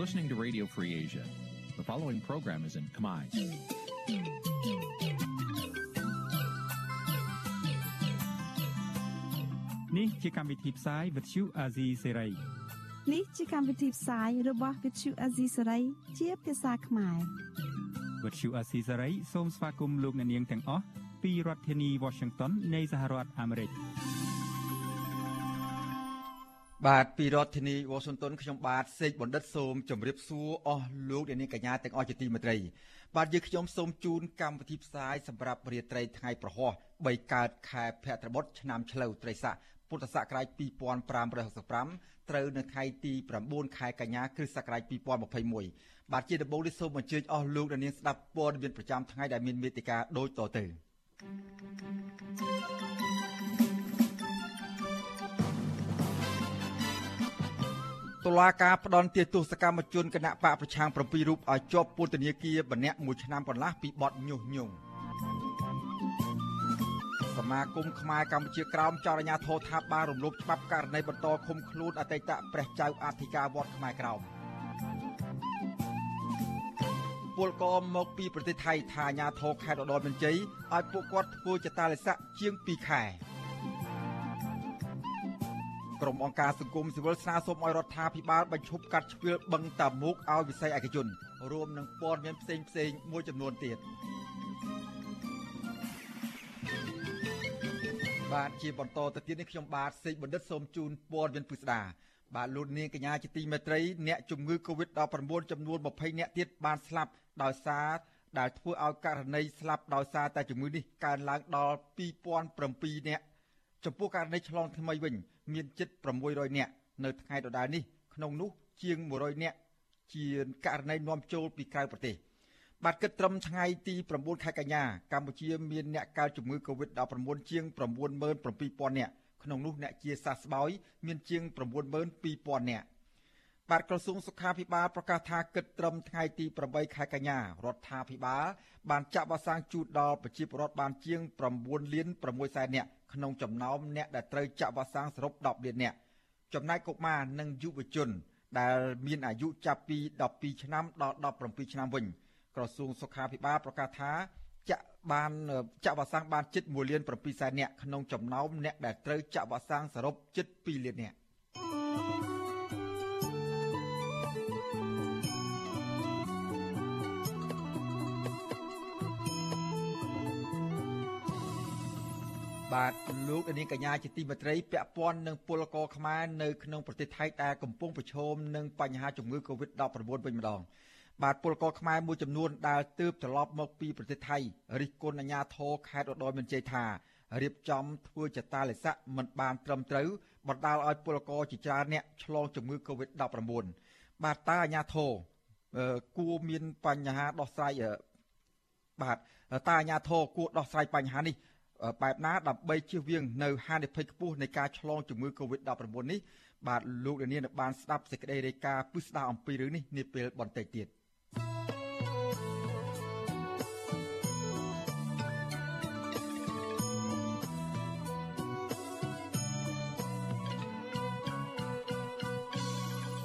listening to Radio Free Asia. The following program is in Khmer. Nǐ chi càm bi tiệp xáy vệt chiu a zì sê នេះជាកម្មវិធីផ្សាយរបស់ Vithu Azisari ជាភាសាខ្មែរ វត្តឈូអាស៊ីសេរីសូមស្វាគមន៍លោកអ្នកនាងទាំងអស់ពីរដ្ឋធានី Washington នៃសហរដ្ឋអាមេរិក បាទពីរដ្ឋធានីវ៉ាស៊ីនតោនខ្ញុំបាទសេកបណ្ឌិតសូមជម្រាបសួរអស់លោកអ្នកនាងកញ្ញាទាំងអស់ជាទីមេត្រី បាទយើងខ្ញុំសូមជូនកម្មវិធីផ្សាយសម្រាប់រាត្រីថ្ងៃប្រហោះ3កើតខែភទ្របទឆ្នាំឆ្លូវត្រីស័កពុទ្ធសករាជ2565ត្រូវនៅថ្ងៃទី9ខែកញ្ញាគ្រិស្តសករាជ2021បាទជាដំបូងនេះសូមអញ្ជើញអស់លោកអ្នកនាងស្ដាប់ព័ត៌មានប្រចាំថ្ងៃដែលមានមេតិការដូចតទៅ តុលាការផ្ដន់ទាទោសកម្មជនគណៈបកប្រឆាំង7រូបឲ្យជាប់ពន្ធនាគារម្នាក់មួយឆ្នាំកន្លះពីបទញុះញង់សមាគមខ្មែរកម្ពុជាក្រោមចោទអាជ្ញាធរថាបានរំលោភច្បាប់ករណីបន្តឃុំខ្លួនអតីតព្រះចៅអធិការវត្តខ្មែរក្រោមពលករមកពីប្រទេសថៃថាអាជ្ញាធរខេត្តឧត្តរមានជ័យឲ្យពួកគាត់ធ្វើចតាលិស័កជាង2ខែ ក្រុមអង្គការសង្គមស៊ីវិលស្នើសុំឲ្យរដ្ឋាភិបាលបញ្ឈប់កាត់ជ្រឿលបឹងតាមុកឲ្យវិស័យឯកជនរួមនឹងព័ត៌មានផ្សេងផ្សេងមួយចំនួនទៀតបាទជាបន្តទៅទៀតនេះខ្ញុំបាទសេកបណ្ឌិតសូមជូនព័ត៌មានពិស្ដាបាទលោកនាងកញ្ញាជាទីមេត្រីអ្នកជំងឺ Covid-19 ចំនួន20អ្នកទៀតបានស្លាប់ដោយសារដែលធ្វើឲ្យករណីស្លាប់ដោយសារតែជំងឺនេះកើនឡើងដល់2007អ្នកចំពោះករណីឆ្លងថ្មីវិញ មានជិត600នាក់នៅថ្ងៃដដែលនេះក្នុងនោះជាង100នាក់ជាករណីនាំចូលពីក្រៅប្រទេសបាទគិតត្រឹមថ្ងៃទី9ខែកញ្ញាកម្ពុជាមានអ្នកកើតជំងឺ Covid-19 ជាង97000នាក់ក្នុងនោះអ្នកជាសះស្បើយមានជាង92000នាក់បាទក្រសួងសុខាភិបាលប្រកាសថាគិតត្រឹមថ្ងៃទី8ខែកញ្ញារដ្ឋាភិបាលបានចាក់វ៉ាក់សាំងជូនដល់ប្រជាពលរដ្ឋបានជាង9លាន6សែននាក់ ក្នុងចំណោមអ្នកដែលត្រូវចាក់វ៉ាក់សាំងសរុប10លាននាក់ចំណែកកុមារនិងយុវជន ដែលមានអាយុចាប់ពី12ឆ្នាំដល់17ឆ្នាំវិញក្រសួងសុខាភិបាលប្រកាសថាចាក់បានចាក់វ៉ាក់សាំងបានជិត1លាន7សែននាក់ក្នុងចំណោមអ្នកដែលត្រូវចាក់វ៉ាក់សាំងសរុបជិត2លាននាក់ បាទលោកនាងកញ្ញាជាទីមេត្រីពាក់ព័ន្ធនឹងពលករខ្មែរនៅក្នុងប្រទេសថៃដែលកំពុងប្រឈមនឹងបញ្ហាជំងឺ Covid-19 វិញម្ដងបាទពលករខ្មែរមួយចំនួនដែលទើបត្រឡប់មកពីប្រទេសថៃរិះគន់អាជ្ញាធរខេត្តឧត្តរមានជ័យថារៀបចំធ្វើចតាលិស័កមិនបានត្រឹមត្រូវបណ្ដាលឲ្យពលករជាច្រើនអ្នកឆ្លងជំងឺ Covid-19 បាទតើអាជ្ញាធរគួរមានបញ្ហាដោះស្រាយបាទតើអាជ្ញាធរគួរដោះស្រាយបញ្ហានេះ បែបណាដើម្បីជៀសវាងនៅហានិភ័យខ្ពស់នៃការឆ្លងជំងឺ Covid-19 នេះបាទលោកលានបានស្ដាប់សេចក្តីរាយការណ៍ពិស្ដារអំពីរឿងនេះនាពេលបន្តិចទៀត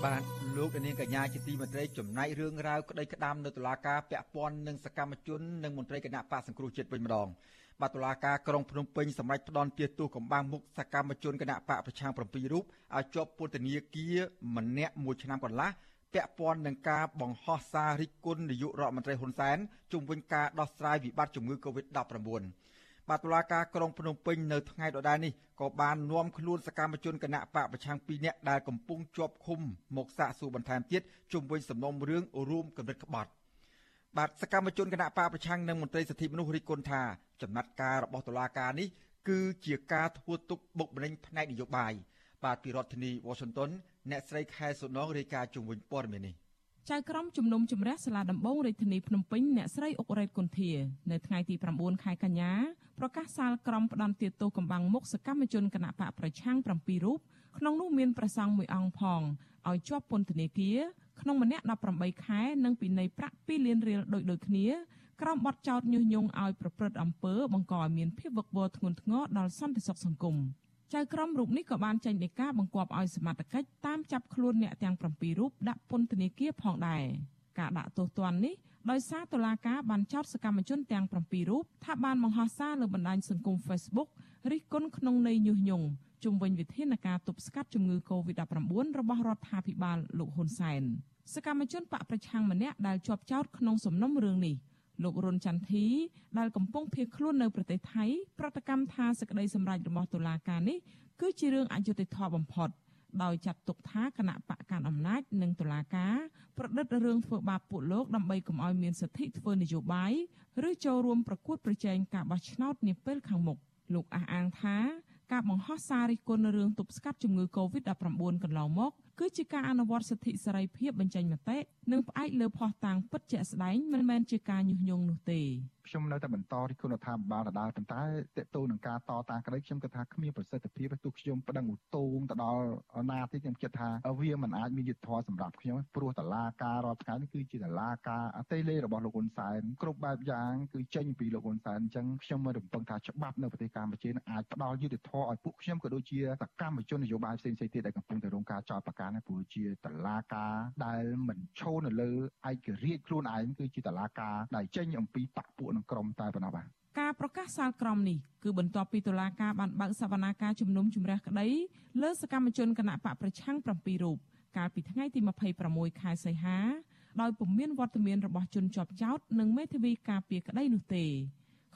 បាទ លោកនាងកញ្ញាជាទីមេត្រីចំណែករឿងរ៉ាវក្តីក្តាមនៅតុលាការពាក់ព័ន្ធនឹងសកម្មជននិងមន្ត្រីគណៈបកសង្គ្រោះជាតិវិញម្ដងបាទតុលាការក្រុងភ្នំពេញសម្រេចផ្ដន់ទាទោសកំបាំងមុខសកម្មជនគណៈបកប្រឆាំង7រូបឲ្យជាប់ពន្ធនាគារម្នាក់មួយឆ្នាំកន្លះពាក់ព័ន្ធនឹងការបង្ហោះសាររិះគន់នាយករដ្ឋមន្ត្រីហ៊ុនសែនជុំវិញការដោះស្រាយវិបត្តិជំងឺ Covid-19 បាទតុលាការក្រុងភ្នំពេញនៅថ្ងៃដដែលនេះក៏បាននាំខ្លួនសកម្មជនគណៈបកប្រឆាំង2នាក់ដែលកំពុងជាប់ឃុំមកសាកសួរបន្ថែមទៀតជុំវិញសំណុំរឿងរួមកម្រិតក្បត់បាទសកម្មជនគណៈបកប្រឆាំងនិងមន្ត្រីសិទ្ធិមនុស្សរិះគន់ថាចំណាត់ការរបស់តុលាការនេះគឺជាការធ្វើទុកបុកម្នេញផ្នែកនយោបាយបាទពីរដ្ឋធានី Washington អ្នកស្រីខែសុណងរាយការណ៍ជុំវិញព័ត៌មាននេះ ចៅក្រមជំនុំជម្រះសាលាដំបងរាជធានីភ្នំពេញអ្នកស្រីអុករ៉េតគុន្ធានៅថ្ងៃទី9ខែកញ្ញាប្រកាសសាលក្រមផ្ដន្ទាទោសកំបាំងមុខសកម្មជនគណៈបកប្រឆាំង7រូបក្នុងនោះមានប្រសង់មួយអង្គផងឲ្យជាប់ពន្ធនាគារក្នុងម្នាក់18ខែនិងពិន័យប្រាក់2លានរៀលដូចដូចគ្នាក្រោមបទចោទញុះញង់ឲ្យប្រព្រឹត្តអំពើបង្កឲ្យមានភាពវឹកវរធ្ងន់ធ្ងរដល់សន្តិសុខសង្គម ចៅក្រមរូបនេះក៏បានចេញដីកាបង្គាប់ឲ្យសមត្ថកិច្ចតាមចាប់ខ្លួនអ្នកទាំង7រូបដាក់ពន្ធនាគារផងដែរការដាក់ទោសទណ្ឌនេះដោយសារតុលាការបានចោទសកម្មជនទាំង7រូបថាបានបង្ហោះសារលើបណ្ដាញសង្គម Facebook រិះគន់ក្នុងន័យញុះញង់ជុំវិញវិធានការទប់ស្កាត់ជំងឺ Covid-19 របស់រដ្ឋាភិបាលលោកហ៊ុនសែនសកម្មជនបកប្រឆាំងម្នាក់ដែលជាប់ចោទក្នុងសំណុំរឿងនេះ លោករុនចន្ទធីដែលកំពុងភៀសខ្លួននៅប្រទេសថៃប្រតិកម្មថាសេចក្តីសម្រេចរបស់តុលាការនេះគឺជារឿងអយុត្តិធម៌បំផុតដោយចាត់ទុកថាគណៈបកកាន់អំណាចនិងតុលាការប្រឌិតរឿងធ្វើបាបពួកលោកដើម្បីកុំឲ្យមានសិទ្ធិធ្វើនយោបាយឬចូលរួមប្រកួតប្រជែងការបោះឆ្នោតនាពេលខាងមុខលោកអះអាងថាការបង្ហោះសាររិះគន់រឿងទប់ស្កាត់ជំងឺ Covid-19 កន្លងមក គឺជាការអនុវត្តសិទ្ធិសេរីភាពបញ្ចេញមតិនិងផ្អែកលើភស្តុតាងពិតជាក់ស្ដែងមិនមែនជាការញុះញង់នោះទេ ខ្ញុំនៅតែបន្តរិះគន់រដ្ឋាភិបាលដដែលប៉ុន្តែតេតូនឹងការតតាំងក្តីខ្ញុំគិតថាគ្មានប្រសិទ្ធភាពទោះខ្ញុំប្តឹងឧទងទៅដល់ណាទីខ្ញុំគិតថាវាមិនអាចមានយុទ្ធធម៌សម្រាប់ខ្ញុំព្រោះតឡាការរាល់ថ្ងៃនេះគឺជាតឡាការអតេលេរបស់លោកហ៊ុនសែនគ្រប់បែបយ៉ាងគឺចេញពីលោកហ៊ុនសែនអញ្ចឹងខ្ញុំមិនរំពឹងថាច្បាប់នៅប្រទេសកម្ពុជានឹងអាចផ្ដល់យុទ្ធធម៌ឲ្យពួកខ្ញុំក៏ដូចជាសកម្មជននយោបាយផ្សេងៗទៀតដែលកំពុងតែរងការចោទប្រកាន់ព្រោះជាតឡាការដែលមិនឈរនៅលើឯករាជ្យខ្លួនឯងគឺជាតឡាការដែលចេញអំពីបកពួកនឹងក្រមតែប៉ុណ្ណោះបាទការប្រកាសសាលក្រមនេះគឺបន្ទាប់ពីតុលាការបានបើកសវនាការជំនុំជម្រះក្តីលើសកម្មជនគណៈបកប្រឆាំង7រូបកាលពីថ្ងៃទី26ខែសីហាដោយពុំមានវត្តមានរបស់ជនជាប់ចោតនិងមេធាវីការពារក្តីនោះទេ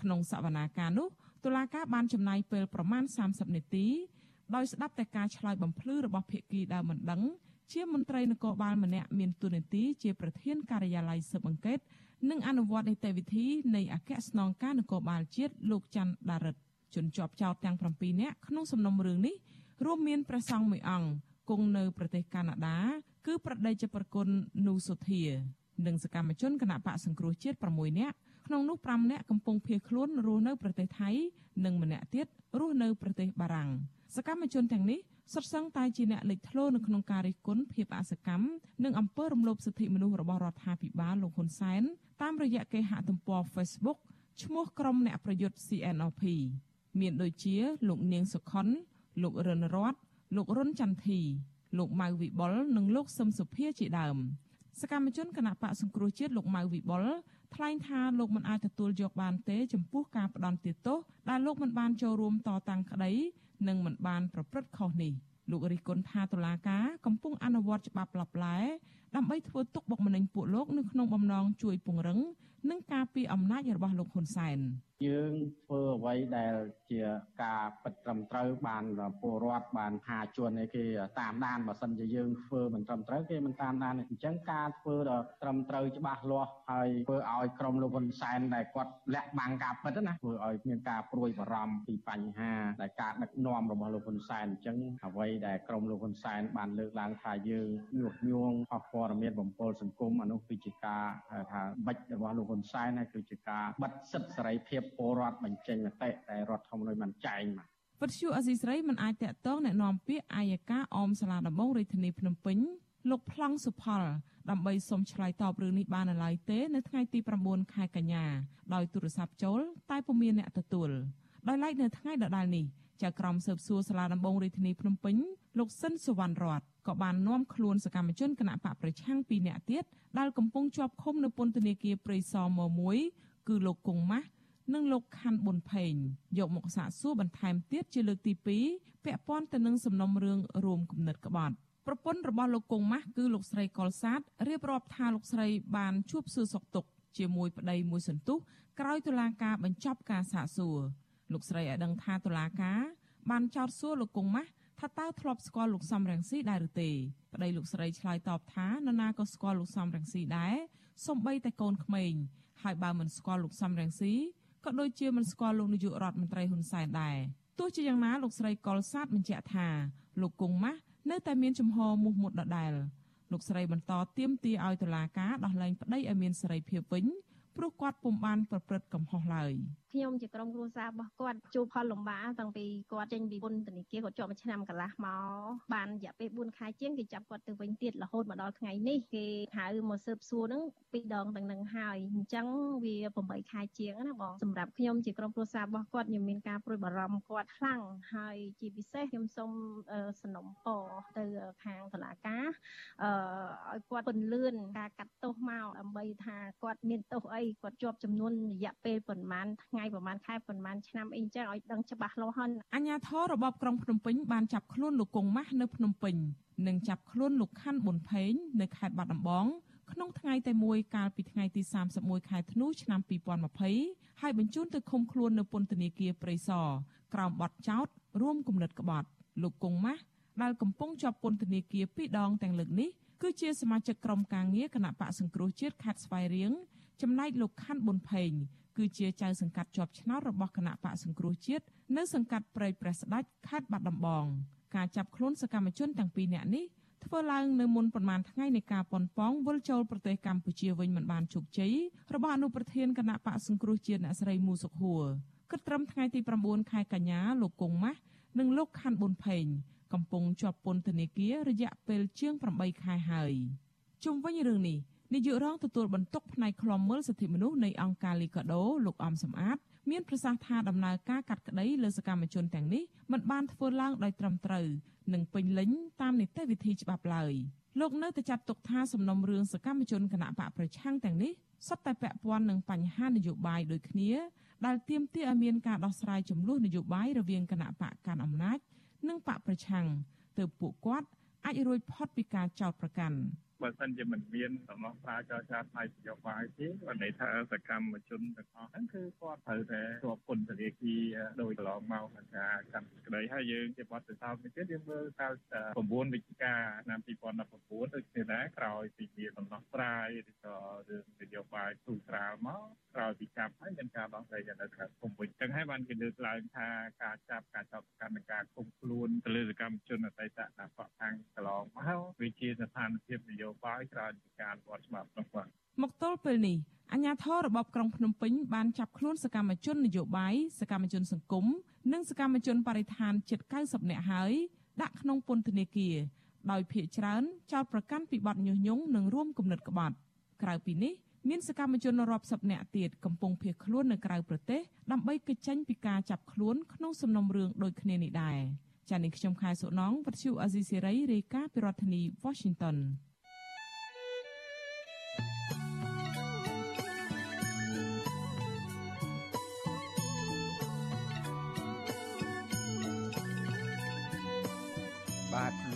ក្នុងសវនាការនោះតុលាការបានចំណាយពេលប្រមាណ30នាទីដោយស្ដាប់តែការឆ្លើយបំភ្លឺរបស់ភាគីដែលមិនដឹង ជាមន្ត្រីនគរបាលម្នាក់មានតួនាទីជាប្រធាន ការិយាល័យស៊ើបអង្កេត និងអនុវត្តនីតិវិធីនៃអគ្គស្នងការនគរបាលជាតិលោកច័ន្ទដារិតជនជាប់ចោតទាំង7នាក់ក្នុងសំណុំរឿងនេះរួមមានព្រះសង្ឃមួយអង្គគង់នៅប្រទេសកាណាដា គឺប្រដេជប្រគុណនូសុធានិងសកម្មជនគណៈបកសង្គ្រោះជាតិ6នាក់ក្នុងនោះ5នាក់កំពុងភៀសខ្លួនរស់នៅប្រទេសថៃនិងម្នាក់ទៀតរស់នៅប្រទេសបារាំងសកម្មជនទាំងនេះសុទ្ធសឹងតែជាអ្នកលេចធ្លោនៅក្នុងការរិះគន់ភាពអសកម្មនិងអំពើរំលោភសិទ្ធិមនុស្សរបស់រដ្ឋាភិបាលលោកហ៊ុនសែន តាមរយៈគេហទំព័រ Facebook ឈ្មោះក្រុមអ្នកប្រយុទ្ធ CNRP មានដូចជា លោកនាងសុខុនលោករិនរតលោករុនចន្ទធីលោកម៉ៅវិបុលនិងលោកសឹមសុភាជាដើមសកម្មជនគណៈបកសង្គ្រោះជាតិលោកម៉ៅវិបុលថ្លែងថាលោកមិនអាចទទួលយកបានទេចំពោះការផ្ដន់ទោសដែលលោកមិនបានចូលរួមតតាំងក្តីនិងមិនបានប្រព្រឹត្តខុសនេះលោករិះគន់ថាតុលាការកំពុងអនុវត្តច្បាប់ឡបឡែ ដើម្បីធ្វើទុកបុកម្នេញពួកលោកនៅក្នុងបំណងជួយពង្រឹង និងការពារអំណាចរបស់លោកហ៊ុនសែនយើងធ្វើអ្វីដែលជាការពិតត្រឹមត្រូវបានពលរដ្ឋបានថាជួនគេតាមដានបើសិនជាយើងធ្វើមិនត្រឹមត្រូវគេមិនតាមដានអញ្ចឹងការធ្វើដល់ត្រឹមត្រូវច្បាស់លាស់ហើយធ្វើឲ្យក្រុមលោកហ៊ុនសែនដែលគាត់លាក់បាំងការពិតណាធ្វើឲ្យមានការព្រួយបារម្ភពីបញ្ហាដែលការដឹកនាំរបស់លោកហ៊ុនសែនអញ្ចឹងអ្វីដែលក្រុមលោកហ៊ុនសែនបានលើកឡើងថាយើងញុះញង់អស់ព័ត៌មានបំពល់សង្គមអានោះគឺជាការថាបិចរបស់លោហ៊ុនសែនហើយគឺជាការបិទសិទ្ធិសេរីភាពពលរដ្ឋបញ្ចេញមតិតែរដ្ឋធម្មនុញ្ញបានចែងមកវិទ្យុអសីស្រីមិនអាចតាក់ទងแนะនាំពាក្យអាយកាអមសាលាដំបងរាជធានីភ្នំពេញលោកប្លង់សុផលដើម្បីសុំឆ្លើយតបរឿងនេះបាននៅឡើយទេនៅថ្ងៃទី9ខែកញ្ញាដោយទូរស័ព្ទចូល តែពុំមានអ្នកទទួលដោយឡែកនៅថ្ងៃដដែលនេះ ចៅក្រមស៊ើបសួរសាលាដំបងរាជធានីភ្នំពេញលោកសិនសុវណ្ណរតក៏បាននាំខ្លួនសកម្មជនគណៈបកប្រឆាំង2នាក់ទៀតដែលកំពុងជាប់ឃុំនៅពន្ធនាគារព្រៃសរម1គឺលោកគង់ម៉ាស់និងលោកខាន់ប៊ុនផេងយកមកសាកសួរបន្ថែមទៀតជាលើកទី2ពាក់ព័ន្ធទៅនឹងសំណុំរឿងរួមគំនិតក្បត់ប្រពន្ធរបស់លោកគង់ម៉ាស់គឺលោកស្រីកុលសាទរៀបរាប់ថាលោកស្រីបានជួបសួរសុខទុក្ខជាមួយប្តីមួយសន្ទុះក្រោយតុលាការបញ្ចប់ការសាកសួរ លោកស្រីឲ្យដឹងថាតុលាការបានចោទសួរលោកគង់ម៉ាស់ថាតើធ្លាប់ស្គាល់លោកសំរងស៊ីដែរឬទេប្តីលោកស្រីឆ្លើយតបថានរណាក៏ស្គាល់លោកសំរងស៊ីដែរសំបីតែកូនក្មេងហើយបើមិនស្គាល់លោកសំរងស៊ីក៏ដូចជាមិនស្គាល់លោកនាយករដ្ឋមន្ត្រីហ៊ុនសែនដែរទោះជាយ៉ាងណាលោកស្រីកុលសាទបញ្ជាក់ថាលោកគង់ម៉ាស់នៅតែមានចំហមោះមុតដដែលលោកស្រីបន្តទៀមទាឲ្យតុលាការដោះលែងប្តីឲ្យមានសេរីភាពវិញព្រោះគាត់ពុំបានប្រព្រឹត្តកំហុសឡើយ ខ្ញុំជាក្រុមគ្រួសាររបស់គាត់ជួបផលលំបាកតាំងពីគាត់ចេញពីពន្ធនាគារគាត់ជាប់មួយឆ្នាំកន្លះមកបានរយៈពេល4ខែជាងគេចាប់គាត់ទៅវិញទៀតរហូតមកដល់ថ្ងៃនេះគេហៅមកស៊ើបសួរហ្នឹងពីរដងទាំងនឹងហើយអញ្ចឹងវា8ខែជាងណាបងសម្រាប់ខ្ញុំជាក្រុមគ្រួសាររបស់គាត់ខ្ញុំមានការព្រួយបារម្ភគាត់ខ្លាំងហើយជាពិសេសខ្ញុំសូមសំណូមពរទៅខាងតុលាការអឺឲ្យគាត់ពន្លឿនការកាត់ទោសមកដើម្បីថាគាត់មានទោសអីគាត់ជាប់ចំនួនរយៈពេលប្រហែលថ្ងៃប្រហែលខែប្រហែលឆ្នាំអីចឹងឲ្យដឹងច្បាស់លាស់ហ្នឹងអញ្ញាធររបបក្រុងភ្នំពេញបានចាប់ខ្លួនលោកកុងម៉ាស់នៅភ្នំពេញនិងចាប់ខ្លួនលោកខាន់ប៊ុនផេងនៅខេត្តបាត់ដំបងក្នុងថ្ងៃតែមួយកាលពីថ្ងៃទី31ខែធ្នូឆ្នាំ2020ហើយបញ្ជូនទៅឃុំខ្លួននៅពន្ធនាគារព្រៃសរក្រោមបទចោទរួមគំនិតក្បត់លោកកុងម៉ាស់ដែលកំពុងជាប់ពន្ធនាគារពីរដងទាំងលើកនេះគឺជាសមាជិកក្រុមការងារគណៈបកសង្គ្រោះជាតិខេត្តស្វាយរៀងចំណែកលោកខាន់ប៊ុនផេង គឺជាចៅសង្កាត់ជាប់ឆ្នោតរបស់គណៈបកសង្គ្រោះជាតិនៅសង្កាត់ព្រៃព្រះស្ដេចខេត្តបាត់ដំបង ការចាប់ខ្លួនសកម្មជនទាំងពីរនាក់នេះធ្វើឡើងនៅមុនប្រមាណថ្ងៃនៃការប៉ុនប៉ងវិលចូលប្រទេសកម្ពុជាវិញមិនបានជោគជ័យរបស់អនុប្រធានគណៈបកសង្គ្រោះជាតិអ្នកស្រីមូសុខហួរគិតត្រឹមថ្ងៃទី9ខែកញ្ញាលោកគង់ម៉ាស់និងលោកខាន់ប៊ុនផេងកំពុងជាប់ពន្ធនាគាររយៈពេលជាង8ខែហើយជុំវិញរឿងនេះ នាយករងទទួលបន្ទុកផ្នែកខ្លំមើលសិទ្ធិមនុស្សនៃអង្គការលីកាដូលោកអំសំអាតមានប្រសាសន៍ថាដំណើរការកាត់ក្តីលើសកម្មជនទាំងនេះមិនបានធ្វើឡើងដោយត្រឹមត្រូវនិងពេញលេញតាមនីតិវិធីច្បាប់ឡើយលោកនៅតែចាត់ទុកថាសំណុំរឿងសកម្មជនគណៈបកប្រឆាំងទាំងនេះសុទ្ធតែពាក់ព័ន្ធនឹងបញ្ហានយោបាយដូចគ្នាដែលទាមទារឲ្យមានការដោះស្រាយចំនួននយោបាយរវាងគណៈបកកាន់អំណាច និងបកប្រឆាំងទើបពួកគាត់អាចរួចផុតពីការចោទប្រកាន់ បើសិនជាមិនមានដំណោះស្រាយចរចាផ្នែកនយោបាយទេបានន័យថាសកម្មជនទាំងអស់ហ្នឹងគឺគាត់ត្រូវតែជាប់ពន្ធនាគារដោយកន្លងមកថាកម្មក្តីហើយយើងជាបទពិសោធន៍នេះទៀតយើងមើលតើ9វិច្ឆិកាឆ្នាំ2019ដូចគ្នាដែរក្រោយពីមានដំណោះស្រាយឬក៏រឿងនយោបាយទូស្រាលមកក្រោយពីចាប់ហើយមានការដោះស្រាយនៅខាងគុំវិញចឹងហើយបានគេលើកឡើងថាការចាប់ការចាប់កម្មការគុំខ្លួនទៅលើសកម្មជនអតីតតាបកខាងកន្លងមកវាជាស្ថានភាពនយោបាយក្រោយពីការវត្តច្បាប់នោះបាទមកទល់ពេលនេះអាជ្ញាធររបបក្រុងភ្នំពេញបានចាប់ខ្លួនសកម្មជននយោបាយសកម្មជនសង្គមនិងសកម្មជនបរិស្ថានជិត90នាក់ហើយដាក់ក្នុងពន្ធនាគារដោយភ ieck ច្រើនចោតប្រកាន់ពីបទញុះញង់និងរួមគំនិតក្បត់ក្រៅពីនេះ មានសកម្មជនរាប់សិបនាក់ទៀតកំពុងភៀសខ្លួននៅក្រៅប្រទេសដើម្បីគេចចេញពីការចាប់ខ្លួនក្នុងសំណុំរឿងដូចគ្នានេះដែរចា៎នេះខ្ញុំខែសុណងវັດឈូអាស៊ីសេរីរាយការណ៍ពីរដ្ឋធានី Washington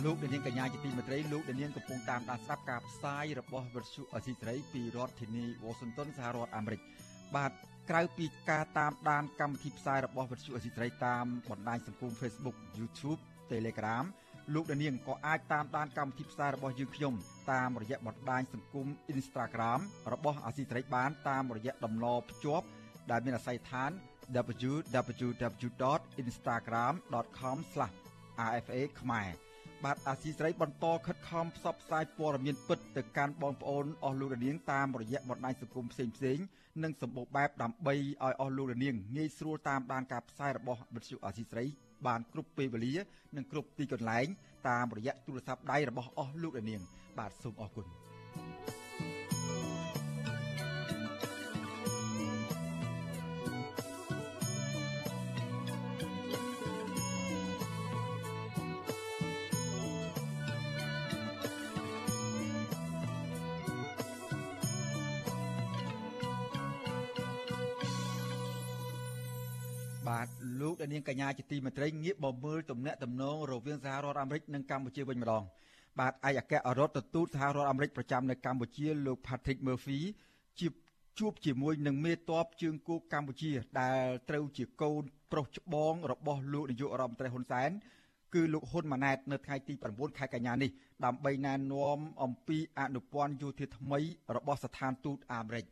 លោកដានៀងកញ្ញាជាទីមេត្រីលោកដានៀងកំពុងតាមដានស្ដាប់ការផ្សាយរបស់វិទ្យុអស៊ីសេរីពីរដ្ឋធានី Washington សហរដ្ឋអាមេរិកបាទក្រៅពីការតាមដានកម្មវិធីផ្សាយរបស់វិទ្យុអស៊ីសេរីតាមបណ្ដាញសង្គម Facebook YouTube Telegram លោកដានៀងក៏អាចតាមដានកម្មវិធីផ្សាយរបស់យើងខ្ញុំតាមរយៈបណ្ដាញសង្គម Instagram របស់អស៊ីសេរីបានតាមរយៈតំណភ្ជាប់ដែលមានអាស័យដ្ឋាន www.instagram.com/rfa ខ្មែរ បាទអាស៊ីសេរីបន្តខិតខំផ្សព្វផ្សាយព័ត៌មានពិតទៅកាន់បងប្អូនអស់លោករនាងតាមរយៈបណ្ដាញសង្គមផ្សេងផ្សេងនិងសម្បូរបែបដើម្បីឲ្យអស់លោករនាងងាយស្រួលតាមដានការផ្សាយរបស់វិទ្យុអាស៊ីសេរីបានគ្រប់ពេលវេលានិងគ្រប់ទីកន្លែងតាមរយៈទូរស័ព្ទដៃរបស់អស់លោករនាង បាទសូមអរគុណបាទ លោកនាងកញ្ញាជាទីមេត្រីងាកមកមើលទំនាក់ទំនងរវាងសហរដ្ឋអាមេរិកនិងកម្ពុជាវិញម្ដងបាទឯកអគ្គរដ្ឋទូតសហរដ្ឋអាមេរិកប្រចាំនៅកម្ពុជាលោក Patrick Murphy ជាជួបជាមួយនឹងមេតបជើងគោកកម្ពុជា ដែលត្រូវជាកូនប្រុសច្បងរបស់លោកនាយករដ្ឋមន្ត្រីហ៊ុនសែនគឺលោកហ៊ុនម៉ាណែតនៅថ្ងៃទី9ខែកញ្ញានេះដើម្បីណែនាំអំពីអនុព័ន្ធយោធាថ្មីរបស់ស្ថានទូតអាមេរិក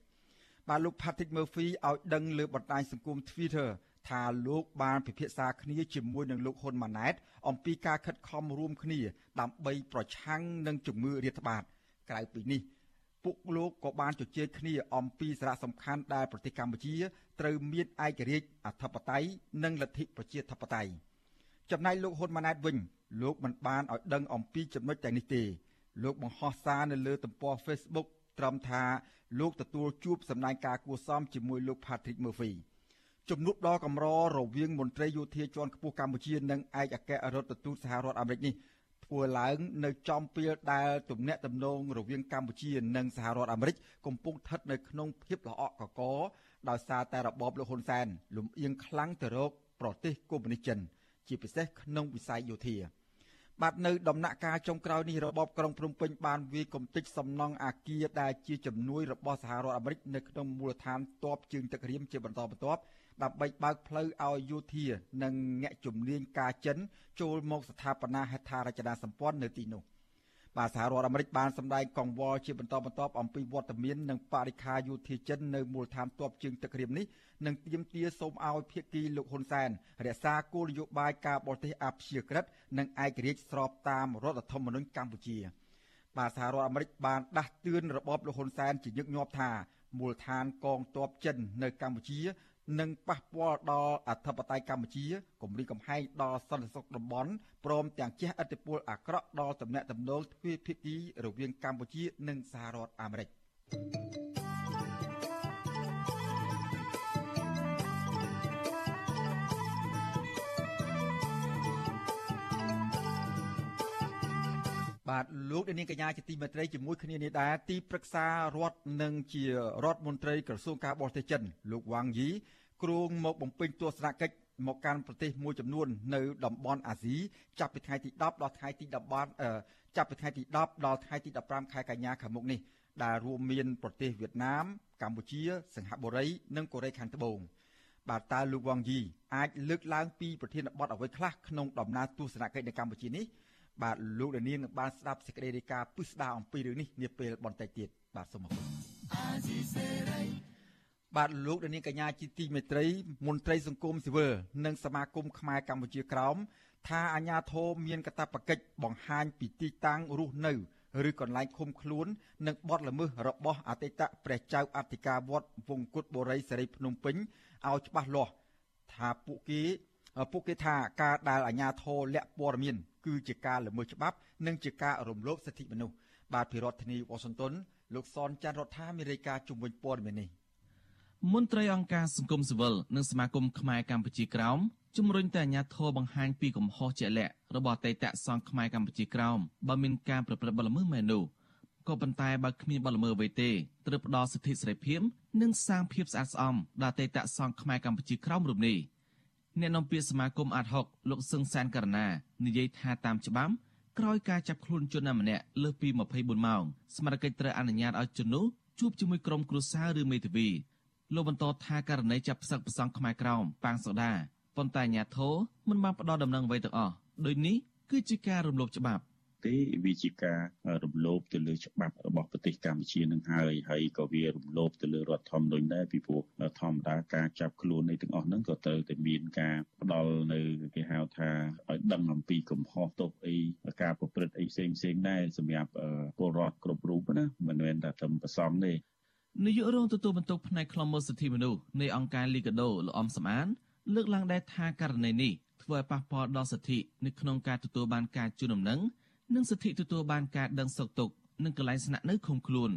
បាទលោក Patrick Murphy ឲ្យដឹងលើបណ្ដាញសង្គម Twitter ថាលោកបានពិភាក្សាគ្នាជាមួយនឹងលោកហ៊ុនម៉ាណែតអំពីការខិតខំរួមគ្នា ដើម្បីប្រឆាំងនឹងជំងឺរាតត្បាត ក្រៅពីនេះពួកលោកក៏បានជជែកគ្នាអំពីសារៈសំខាន់ដែលប្រទេសកម្ពុជាត្រូវមានឯករាជ្យអធិបតេយ្យនិងលទ្ធិប្រជាធិបតេយ្យចំណែកលោកហ៊ុនម៉ាណែតវិញលោកមិនបានឲ្យដឹងអំពីចំណុចទាំងនេះទេ លោកបង្ហោះសារនៅលើទំព័រ Facebook ត្រឹមថាលោកទទួលជួបសម្ដែងការគួសមជាមួយលោក Patrick Murphy ជំនួបដ៏កម្ររវាងមន្ត្រីយោធាជាន់ខ្ពស់កម្ពុជានិងឯកអគ្គរដ្ឋទូតសហរដ្ឋអាមេរិកនេះធ្វើឡើងនៅចំពេលដែលទំនាក់ទំនងរវាងកម្ពុជានិងសហរដ្ឋអាមេរិកកំពុងស្ថិតនៅក្នុងភាពល្អក់កកដោយសារតែរបបលោកហ៊ុនសែនលំអៀងខ្លាំងទៅរកប្រទេសកុម្មុយនីសចិន ជាពិសេសក្នុងវិស័យយោធាបាទនៅដំណាក់កាលចុងក្រោយនេះរបបក្រុងភ្នំពេញបានវាយកំទេចសំណង់អាគារដែលជាជំនួយរបស់សហរដ្ឋអាមេរិកនៅក្នុងមូលដ្ឋានទ័ពជើងទឹករៀមជាបន្តបន្ទាប់ ដើម្បីបើកផ្លូវឲ្យយោធានិងអ្នកជំនាញការចិនចូលមកស្ថាបនាហេដ្ឋារចនាសម្ព័ន្ធនៅទីនោះបាទសហរដ្ឋអាមេរិកបានសម្ដែងកង្វល់ជាបន្តបន្ទាប់អំពីវត្តមាននិងបរិខាយោធាចិននៅមូលដ្ឋានទ័ពជើងទឹករៀមនេះនិងទាមទារសូមឲ្យភាគីលោកហ៊ុនសែនរក្សាគោលនយោបាយការបរទេសអព្យាក្រឹតនិងឯករាជ្យស្របតាមរដ្ឋធម្មនុញ្ញកម្ពុជាបាទសហរដ្ឋអាមេរិកបានដាស់តឿនរបបលោកហ៊ុនសែនជាញឹកញាប់ថាមូលដ្ឋានកងទ័ពចិននៅកម្ពុជា និងប៉ះពាល់ដល់អធិបតេយ្យកម្ពុជាគម្រិតកំហែងដល់សន្តិសុខតំបន់ព្រមទាំងជះឥទ្ធិពលអាក្រក់ដល់ទំនាក់ទំនងទ្វេភាគីរវាងកម្ពុជា និងសហរដ្ឋអាមេរិក បាទលោកនាងកញ្ញាជាទីមេត្រីជាមួយគ្នានេះដែរទីប្រឹក្សារដ្ឋនិងជារដ្ឋមន្ត្រីក្រសួងការបរទេសចិន លោកវ៉ាងយីគ្រងមកបំពេញទស្សនកិច្ចមកកាន់ប្រទេសមួយចំនួននៅតំបន់អាស៊ីចាប់ពីថ្ងៃទី10ដល់ថ្ងៃទី10ចាប់ពីថ្ងៃទី10ដល់ថ្ងៃទី15ខែកញ្ញាខាងមុខនេះដែលរួមមានប្រទេសវៀតណាម កម្ពុជា សិង្ហបុរីនិងកូរ៉េខាងត្បូងបាទតើលោកវ៉ាងយីអាចលើកឡើងពីប្រធានបទអ្វីខ្លះក្នុងដំណើរទស្សនកិច្ចនៅកម្ពុជានេះ បាទលោកដានីននឹងបានស្ដាប់សេចក្តីរាយការណ៍ពិស្ដារអំពីរឿងនេះនាពេលបន្តិចទៀតបាទសូមអរគុណបាទលោកដានីនកញ្ញាជាទីមេត្រីមន្ត្រីសង្គមស៊ីវិលនិងសមាគមខ្មែរកម្ពុជាក្រោមថាអាញាធមមានកាតព្វកិច្ចបង្ហាញពីទីតាំងរស់នៅឬកន្លែងឃុំខ្លួននិងបទល្មើសរបស់អតីតព្រះចៅអធិការវត្តវង្គតបុរីសេរីភ្នំពេញឲ្យច្បាស់លាស់ថាពួកគេពួកគេថាការដែលអាញាធរលាក់ព័ត៌មាន គឺជាការល្មើសច្បាប់ និងជាការរំលោភសិទ្ធិមនុស្សបាទភិរដ្ឋធានីវ៉ាស៊ីនតោនលោកសនច័ន្ទរដ្ឋាមានរាយការណ៍ជំវិញព័ត៌មាននេះមន្ត្រីអង្គការសង្គមស៊ីវិលនិងសមាគមខ្មែរកម្ពុជាក្រោមជំរុញតែអាញាធរបង្ហាញពីកំហុសជាក់លាក់របស់អតីតសង្ឃខ្មែរកម្ពុជាក្រោមបើមានការប្រព្រឹត្តបទល្មើសមែននោះក៏ប៉ុន្តែបើគ្មានបទល្មើសអ្វីទេត្រូវផ្ដល់សិទ្ធិសេរីភាពនិងសាងភាពស្អាតស្អំដល់អតីតសង្ឃខ្មែរកម្ពុជាក្រោមរូបនេះ។ អ្នកនាំពាក្យសមាគមអាត60លោកសឹងសានករណានិយាយថាតាមច្បាប់ក្រោយការចាប់ខ្លួនជនណាម្នាក់លើសពី24ម៉ោងស្មារតីត្រូវអនុញ្ញាតឲ្យជននោះជួបជាមួយក្រុមគ្រួសារឬមេធាវីលោកបន្តថាករណីចាប់ផ្សឹកប្រសង់ខ្មែរក្រោមប៉ាងសូដាប៉ុន្តែអាញាធរមិនបានផ្ដល់ដំណឹងអ្វីទាំងអស់ដូចនេះគឺជាការរំលោភច្បាប់ ទេវាជាការរំលោភទៅលើច្បាប់របស់ប្រទេសកម្ពុជានឹងហើយហើយក៏វារំលោភទៅលើរដ្ឋធម្មនុញ្ញដែរពីព្រោះធម្មតាការចាប់ខ្លួននៃទាំងអស់ហ្នឹងក៏ត្រូវតែមានការផ្ដល់នៅគេហៅថាឲ្យដឹងអំពីកំហុសទោសអីការប្រព្រឹត្តអីផ្សេងផ្សេងដែរសម្រាប់ពលរដ្ឋគ្រប់រូបណាមិនមែនតែត្រឹមប្រសំទេនាយករងទទួលបន្ទុកផ្នែកខ្លំមើលសិទ្ធិមនុស្សនៃអង្គការលីកាដូលោកអំសំអាន លើកឡើងដែរថាករណីនេះធ្វើឲ្យប៉ះពាល់ដល់សិទ្ធិនៅក្នុងការទទួលបានការជូនដំណឹង និងសិទ្ធិទទួលបានការដឹងសុខទុក្ខនិងកន្លែងស្នាក់នៅឃុំខ្លួន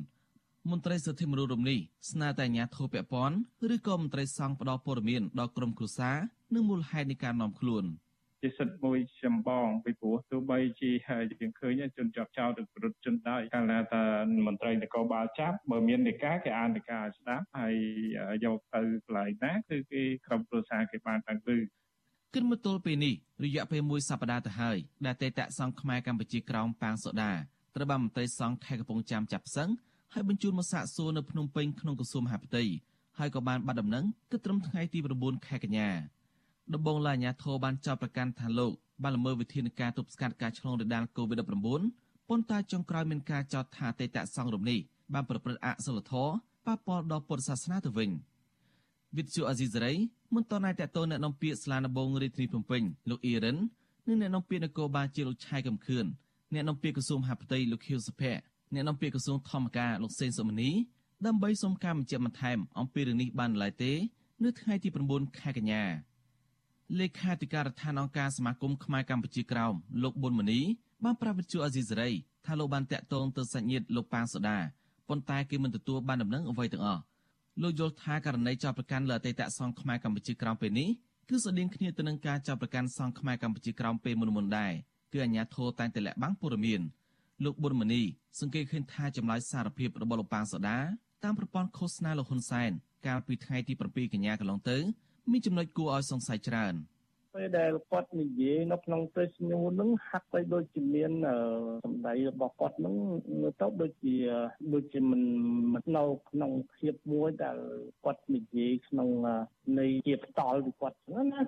មន្ត្រីសិទ្ធិមនុស្សរំនេះស្នើតែអាជ្ញាធរពាក់ព័ន្ធឬក៏មន្ត្រីសង្ឃផ្ដល់ព័ត៌មានដល់ក្រុមគ្រួសារនិងមូលហេតុនៃការនាំខ្លួនជាសិទ្ធិមួយចម្បងពីព្រោះទោះបីជាយើងឃើញជនជាប់ចោតឬប្រយុទ្ធជនដែរកាលណាតាមន្ត្រីនគរបាលចាប់បើមាននេការគេអាននេការឲ្យស្ដាប់ហើយយកទៅកន្លែងណាគឺគេក្រុមគ្រួសារគេបានតាំងពី គិតមកទល់ពេលនេះរយៈពេលមួយសប្តាហ៍ទៅហើយដែលតេតសង្ឃខ្មែរកម្ពុជាក្រោមប៉ាងសូដាត្រូវបានមន្ត្រីសង្ឃខេត្តកំពង់ចាមចាប់ផ្សឹងហើយបញ្ជូនមកសាកសួរនៅភ្នំពេញក្នុងក្រសួងមហាផ្ទៃហើយក៏បានបាត់ដំណឹងគិតត្រឹមថ្ងៃទី9ខែកញ្ញាដំបងឡាញាធរបានចោទប្រកាន់ថាលោកបានល្មើសវិធានការទប់ស្កាត់ការឆ្លងរាលដាល COVID-19 ប៉ុន្តែចុងក្រោយមានការចោទថាតេតសង្ឃរូបនេះបានប្រព្រឹត្តអសិលធម៌ប៉ះពាល់ដល់ពុទ្ធសាសនាទៅវិញ។ វិទ្យុអាស៊ីសេរីមិនតន់តែតតអ្នកនាំពាក្យស្លានបងរាជធានីភ្នំពេញលោកអ៊ីរិននិងអ្នកនាំពាក្យនគរបាលជាលោកឆៃកំខឿនអ្នកនាំពាក្យក្រសួងមហាផ្ទៃលោកខៀវសុភ័ក្រអ្នកនាំពាក្យក្រសួងធម្មការលោកសេនសុមនីដើម្បីសុំការបញ្ជាក់បន្ថែមអំពីរឿងនេះបានឡើយទេ នៅថ្ងៃទី9ខែកញ្ញាលេខាធិការដ្ឋានអង្គការសមាគមខ្មែរកម្ពុជាក្រោមលោកប៊ុនមនីបានប្រាប់វិទ្យុអាស៊ីសេរីថាលោកបានតាក់ទងទៅសាច់ញាតិលោកប៉ាងសូដាប៉ុន្តែគេមិនទទួលបានដំណឹងអ្វីទាំងអស់ លោកយល់ថាករណីចោទប្រកាន់លើអតីតសង្ឃខ្មែរកម្ពុជាក្រោមពេលនេះគឺស្តៀងគ្នាទៅនឹងការចោទប្រកាន់សង្ឃខ្មែរកម្ពុជាក្រោមពេលមុនមុនដែរគឺអាញាធរតែងតែលាក់បាំងព័ត៌មានលោកប៊ុនមនីសង្កេតឃើញថាចម្លើយសារភាពរបស់លោកប៉ាងសូដាតាមប្រព័ន្ធឃោសនាលោកហ៊ុនសែនកាលពីថ្ងៃទី7កញ្ញាកន្លងទៅមានចំណុចគួរឲ្យសង្ស័យច្រើន ពេលដែលគាត់និយាយនៅក្នុងទេសញូនឹងហាក់បីដូចជាមានសម្ដីរបស់គាត់នឹងមើលទៅដូចជាដូចជាមិនមិននៅក្នុងភាពមួយដែលគាត់និយាយក្នុងនៃជាផ្ដាល់ពីគាត់ហ្នឹងណា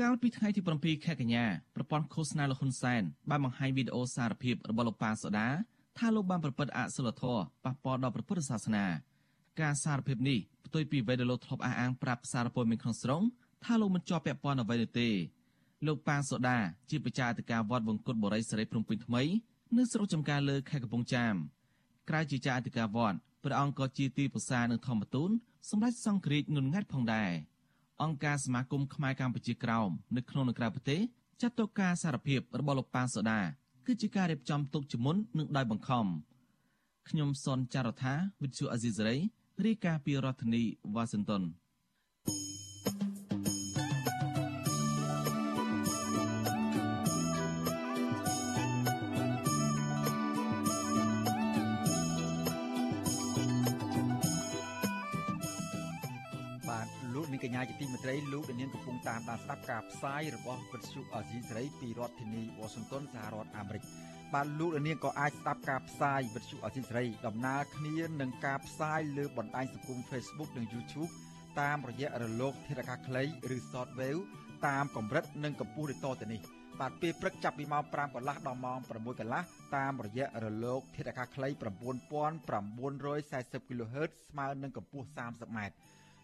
កាលពីថ្ងៃទី7ខែកញ្ញាប្រព័ន្ធឃោសនាលោកហ៊ុនសែនបានបង្ហាញវីដេអូសារភាពរបស់លោកប៉ាសូដាថាលោកបានប្រព្រឹត្តអសិលធម៌ប៉ះពាល់ដល់ព្រះពុទ្ធសាសនា ការសារភាពនេះផ្ទុយពីវេដលោកធ្លាប់អះអាងប្រាប់សារព័ត៌មានក្នុងស្រុង ថាលោកមិនជាប់ពាក់ព័ន្ធអ្វីនោះទេលោកប៉ាសូដាជាបច្ចាអធិការវត្តវង្គតបរិយសេរីភ្នំពេញថ្មីនៅស្រុកចំការលើខេត្តកំពង់ចាមក្រៅជាចាអធិការវត្តព្រះអង្គក៏ជាទីប្រឹក្សានឹងធម្មទូនសម្រាប់សង្គ្រាចនុនងាត់ផងដែរអង្គការសមាគមខ្មែរកម្ពុជាក្រោមនៅក្នុងនិងក្រៅប្រទេសចាត់ទុកការសារភាពរបស់លោកប៉ាសូដាគឺជាការរៀបចំទុកជាមុននិងដោយបង្ខំខ្ញុំសនចាររថាវិទ្យុអេស៊ីសរ៉ៃរាយការណ៍ពីរដ្ឋធានីវ៉ាស៊ីនតោន កញ្ញាជាទីមេត្រីលោកនាងកំពុងតាមដានស្ដាប់ការផ្សាយរបស់វិទ្យុអេស៊ីសេរីពីរដ្ឋធានីវ៉ាស៊ីនតោនសហរដ្ឋអាមេរិកបាទលោកនាងក៏អាចស្ដាប់ការផ្សាយវិទ្យុអេស៊ីសេរីដំណើរគ្នានឹងការផ្សាយលើបណ្ដាញសង្គម Facebook និង YouTube តាមរយៈរលកធាតុអាកាសខ្លីឬ Shortwave តាមកម្រិតនិងកម្ពស់ដូចតទៅនេះបាទពេលព្រឹកចាប់ពីម៉ោង5កន្លះដល់ម៉ោង6កន្លះតាមរយៈរលកធាតុអាកាសខ្លី9940 kHz ស្មើនឹងកម្ពស់ 30m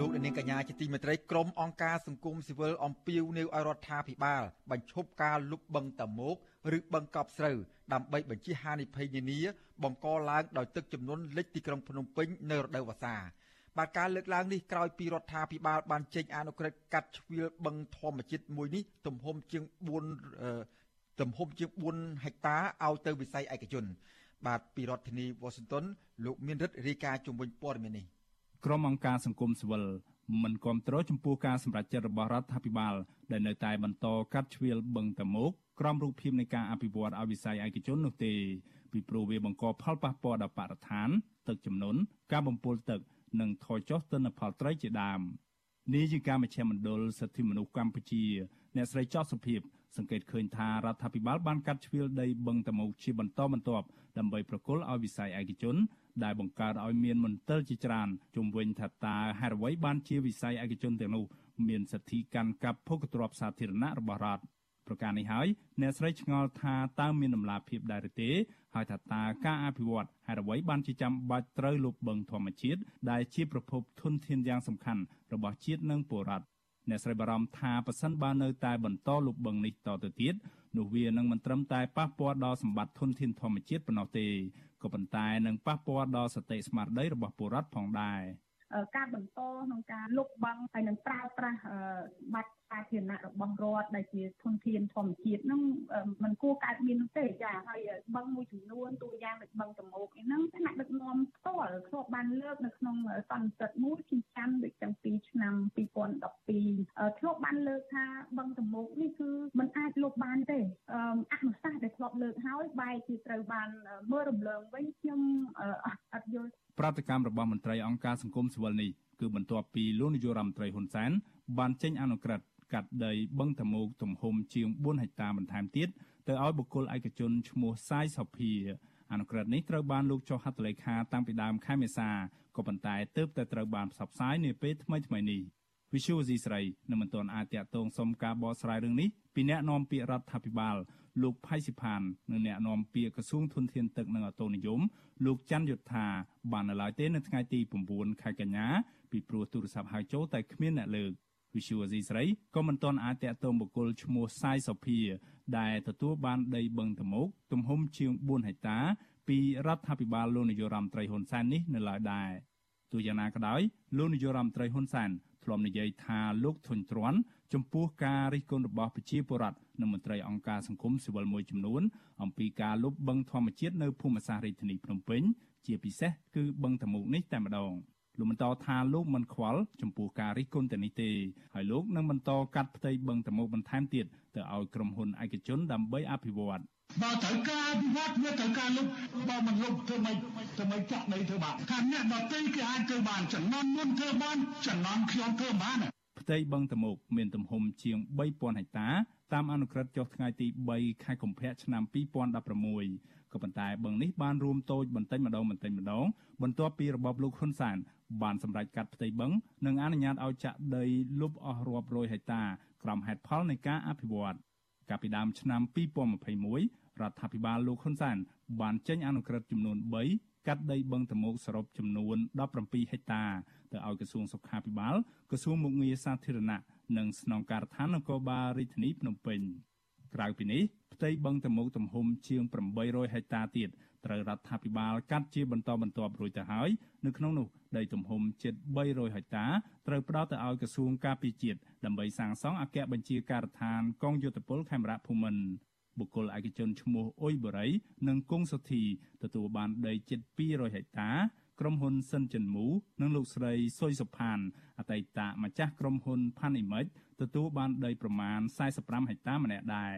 លោកនាងកញ្ញាជាទីមេត្រីក្រុមអង្គការសង្គមស៊ីវិលអំពាវនាវឲ្យរដ្ឋាភិបាល បញ្ឈប់ការលុបបឹងតមោកឬបឹងកប់ស្រូវដើម្បីបញ្ជៀសហានិភ័យនានាបង្កឡើងដោយទឹកជំនន់លិចទីក្រុងភ្នំពេញនៅរដូវវស្សាបាទការលើកឡើងនេះក្រោយពីរដ្ឋាភិបាលបានចេញអនុក្រឹត្យកាត់ជ្រៀលបឹងធម្មជាតិមួយនេះទំហំជាង4ទំហំជាង4ហិកតាឲ្យទៅវិស័យឯកជន បាទពីរដ្ឋធានីវ៉ាស៊ីនតោនលោកមានរិទ្ធរាយការណ៍ជំវិញព័ត៌មាននេះ ក្រុមអង្គការសង្គមស៊ីវិលមិនគ្រប់គ្រងចំពោះការសម្រេចចិត្តរបស់រដ្ឋាភិបាល ដែលនៅតែបន្តកាត់ជ្រៀលបឹងតមោកក្រោមរូបភាពនៃការអភិវឌ្ឍឲ្យវិស័យឯកជននោះទេពីព្រោះវាបង្កផលប៉ះពាល់ដល់បរិស្ថាន ទឹកជំនន់ការបំពុលទឹក និងថយចុះទិន្នផលត្រីជាដើមនេះជាការមជ្ឈមណ្ឌលសិទ្ធិមនុស្សកម្ពុជា អ្នកស្រីចោតសុភាពសង្កេតឃើញថារដ្ឋាភិបាលបានកាត់ជ្រៀលដីបឹងតមោកជាបន្តបន្ទាប់ ដើម្បីប្រគល់ឲ្យវិស័យឯកជន ដែលបង្កើតឲ្យមានមន្ទិលជាច្រើនជុំវិញថាតើហេតុអ្វីបានជាវិស័យឯកជនទាំងនោះមានសិទ្ធិកាន់កាប់ភោគទ្រព្យសាធារណៈរបស់រដ្ឋប្រការនេះហើយអ្នកស្រីឆ្ងល់ថាតើមានដំណាភាពដែរឬទេហើយថាតើការអភិវឌ្ឍហេតុអ្វីបានជាចាំបាច់ត្រូវលុបបឹងធម្មជាតិដែលជាប្រភពធនធានយ៉ាងសំខាន់របស់ជាតិនិងពលរដ្ឋអ្នកស្រីបារម្ភថាប៉ះសិនបើនៅតែបន្តលុបបឹងនេះតទៅទៀត នោះវានឹងមិនត្រឹមតែប៉ះពាល់ដល់សម្បត្តិធនធានធម្មជាតិប៉ុណ្ណោះទេក៏ប៉ុន្តែនឹងប៉ះពាល់ដល់សតិស្មារតីរបស់ពលរដ្ឋផងដែរការបន្តក្នុងការលុបបង់ហើយនឹងប្រើប្រាស់បាត់ សាធារណៈរបស់រដ្ឋដែលជាធនធានធម្មជាតិហ្នឹងมันគួរកើតមាននោះទេចាហើយបឹងមួយចំនួនតួយ៉ាងដូចបឹងតមោកហ្នឹងថ្នាក់ដឹកនាំផ្ទាល់ធ្លាប់បានលើកនៅក្នុងសន្និសីទមួយជាចាំដូចតាំងពីឆ្នាំ2012ធ្លាប់បានលើកថាបឹងតមោកនេះគឺมันអាចលុបបានទេអនុសាសន៍ដែលធ្លាប់លើកហើយបែរជាត្រូវបានមើលរំលងវិញខ្ញុំអត់យល់ប្រតិកម្មរបស់មន្ត្រីអង្គការសង្គមស៊ីវិលនេះ គឺបន្ទាប់ពីលោកនាយករដ្ឋមន្ត្រីហ៊ុនសែនបានចេញអនុក្រឹត្យកាត់ដីបឹងតមោកទំហំជាង4ហិកតាបន្ថែមទៀតទៅឲ្យបុគ្គលឯកជនឈ្មោះសាយសុភាអនុក្រឹត្យនេះត្រូវបានលោកចុះហត្ថលេខាតាំងពីដើមខែមេសាក៏ប៉ុន្តែទើបតែត្រូវបានផ្សព្វផ្សាយនាពេលថ្មីៗនេះ វិសុវស៊ីស្រីនៅមិនទាន់អាចតាក់ទងសុំការបកស្រាយរឿងនេះពីអ្នកនាំពាក្យរដ្ឋាភិបាលលោកផៃស៊ីផាននិងអ្នកនាំពាក្យក្រសួងធនធានទឹកនិងអូតូនិយមលោកច័ន្ទយុធា បាននៅឡើយទេនៅថ្ងៃទី9ខែកញ្ញាពីព្រោះទូរស័ព្ទហៅចូលតែគ្មានអ្នកលើកវិសុវស៊ីស្រីក៏មិនទាន់អាចតាក់ទងបុគ្គលឈ្មោះសាយសុភា ដែលទទួលបានដីបឹងតមោកទំហំជាង4ហិកតា ពីរដ្ឋាភិបាលលោកនាយរដ្ឋមន្ត្រីហ៊ុនសែននេះនៅឡើយដែរទោះយ៉ាងណាក៏ដោយលោកនាយរដ្ឋមន្ត្រីហ៊ុនសែន ធ្លាប់និយាយថាលោកធុញទ្រាន់ចំពោះការរិះគន់របស់ប្រជាពលរដ្ឋនិងមន្ត្រីអង្គការសង្គមស៊ីវិលមួយចំនួនអំពីការលុបបឹងធម្មជាតិនៅភូមិសាស្ត្ររាជធានីភ្នំពេញជាពិសេសគឺបឹងតមោកនេះតែម្ដងលោកបន្តថាលោកមិនខ្វល់ចំពោះការរិះគន់ទៅនេះទេហើយលោកនឹងបន្តកាត់ផ្ទៃបឹងតមោកបន្ថែមទៀតទៅឲ្យក្រុមហ៊ុនឯកជនដើម្បីអភិវឌ្ឍ បើត្រូវការអភិវឌ្ឍវាត្រូវការលុបបើមិនលុបធ្វើម៉េចធ្វើម៉េចចាក់ដីធ្វើបានថាអ្នកដទៃគេអាចធ្វើបានចំណន់មុនធ្វើបានចំណន់ខ្ញុំធ្វើបានផ្ទៃបឹងតមោកមានទំហំជាង3000ហិកតាតាមអនុក្រឹត្យចុះថ្ងៃទី3ខែកុម្ភៈឆ្នាំ2016ក៏ប៉ុន្តែបឹងនេះបានរួមតូចបន្តិចម្ដងបន្តិចម្ដងបន្ទាប់ពីរបបលោកហ៊ុនសែនបានសម្រេចកាត់ផ្ទៃបឹងនិងអនុញ្ញាតឲ្យចាក់ដីលុបអស់រាប់រយហិកតាក្រោមហេតុផលនៃការអភិវឌ្ឍ កាលពីដើមឆ្នាំ2021រដ្ឋាភិបាលលោកហ៊ុនសែនបានចេញអនុក្រឹត្យចំនួន3កាត់ដីបឹងតមោកសរុបចំនួន17ហិកតាទៅឲ្យក្រសួងសុខាភិបាលក្រសួងមុខងារសាធារណៈនិងស្នងការដ្ឋាននគរបាលរាជធានីភ្នំពេញក្រៅពីនេះផ្ទៃបឹងតមោកទំហំជាង800ហិកតាទៀត ត្រូវរដ្ឋាភិបាលកាត់ជាបន្តបន្ទាប់រួចទៅហើយនៅក្នុងនោះដីទំហំជិត300ហិកតាត្រូវផ្ដល់ទៅឲ្យក្រសួងការពារជាតិដើម្បីសាងសង់អគ្គបញ្ជាការដ្ឋានកងយោធពលខេមរៈភូមិន្ទបុគ្គលឯកជនឈ្មោះអ៊ុយបូរី និងគង់សុធីទទួលបានដីជិត200ហិកតាក្រុមហ៊ុនសិនចិនមូនិងលោកស្រីសុយសុផានអតីតម្ចាស់ក្រុមហ៊ុនផាន់អ៊ីមិចទទួលបានដីប្រមាណ45ហិកតាម្នាក់ដែរ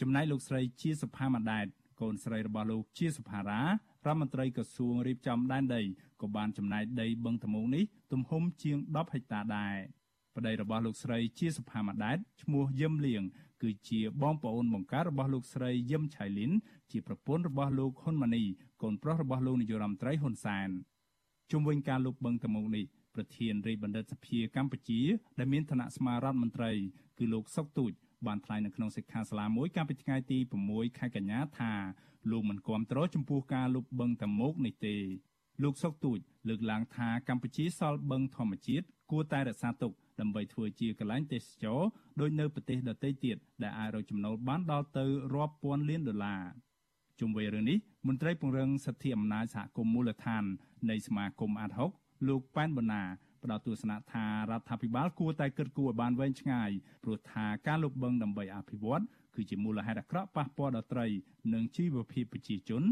ចំណែកលោកស្រីជាសុផាម៉ាដែត កូនស្រីរបស់លោកជាសុផារ៉ារដ្ឋមន្ត្រីក្រសួងរៀបចំដែនដីក៏បានចំណាយដីបឹងតមោងនេះទំហំជាង10ហិកតាដែរប្តីរបស់លោកស្រីជាសុផាម៉ាដែតឈ្មោះយឹមលៀងគឺជាបងប្អូនបង្កើតរបស់លោកស្រីយឹមឆៃលីនជាប្រពន្ធរបស់លោកហ៊ុនម៉ាណីកូនប្រុសរបស់លោកនាយរដ្ឋមន្ត្រីហ៊ុនសែនជុំវិញការលុបបឹងតមោងនេះប្រធានរាជបណ្ឌិតសភាកម្ពុជាដែលមានឋានៈស្មាររដ្ឋមន្ត្រីគឺលោកសុកទូច បានថ្លែងនៅក្នុងសិក្ខាសាលាមួយកាលពីថ្ងៃទី6ខែកញ្ញាថាលោកមិនគាំទ្រចំពោះការលុបបឹងតមោកនេះទេលោកសុកទូចលើកឡើងថាកម្ពុជាសល់បឹងធម្មជាតិគួរតែរក្សាទុកដើម្បីធ្វើជាកន្លែងទេសចរដោយនៅប្រទេសដទៃទៀតដែលអាចរកចំណូលបានដល់ទៅរាប់ពាន់លានដុល្លារជុំវិញរឿងនេះមន្ត្រីពង្រឹងសិទ្ធិអំណាចសហគមន៍មូលដ្ឋាននៃសមាគមអាត6លោកប៉ែនបូណា ផ្ដល់ទស្សនៈថារដ្ឋាភិបាលគួរតែគិតគូរឲ្យបានវែងឆ្ងាយព្រោះថាការលុបបង្ខំដើម្បីអភិវឌ្ឍគឺជាមូលហេតុអាក្រក់ប៉ះពាល់ដល់ត្រី និងជីវភាពប្រជាជន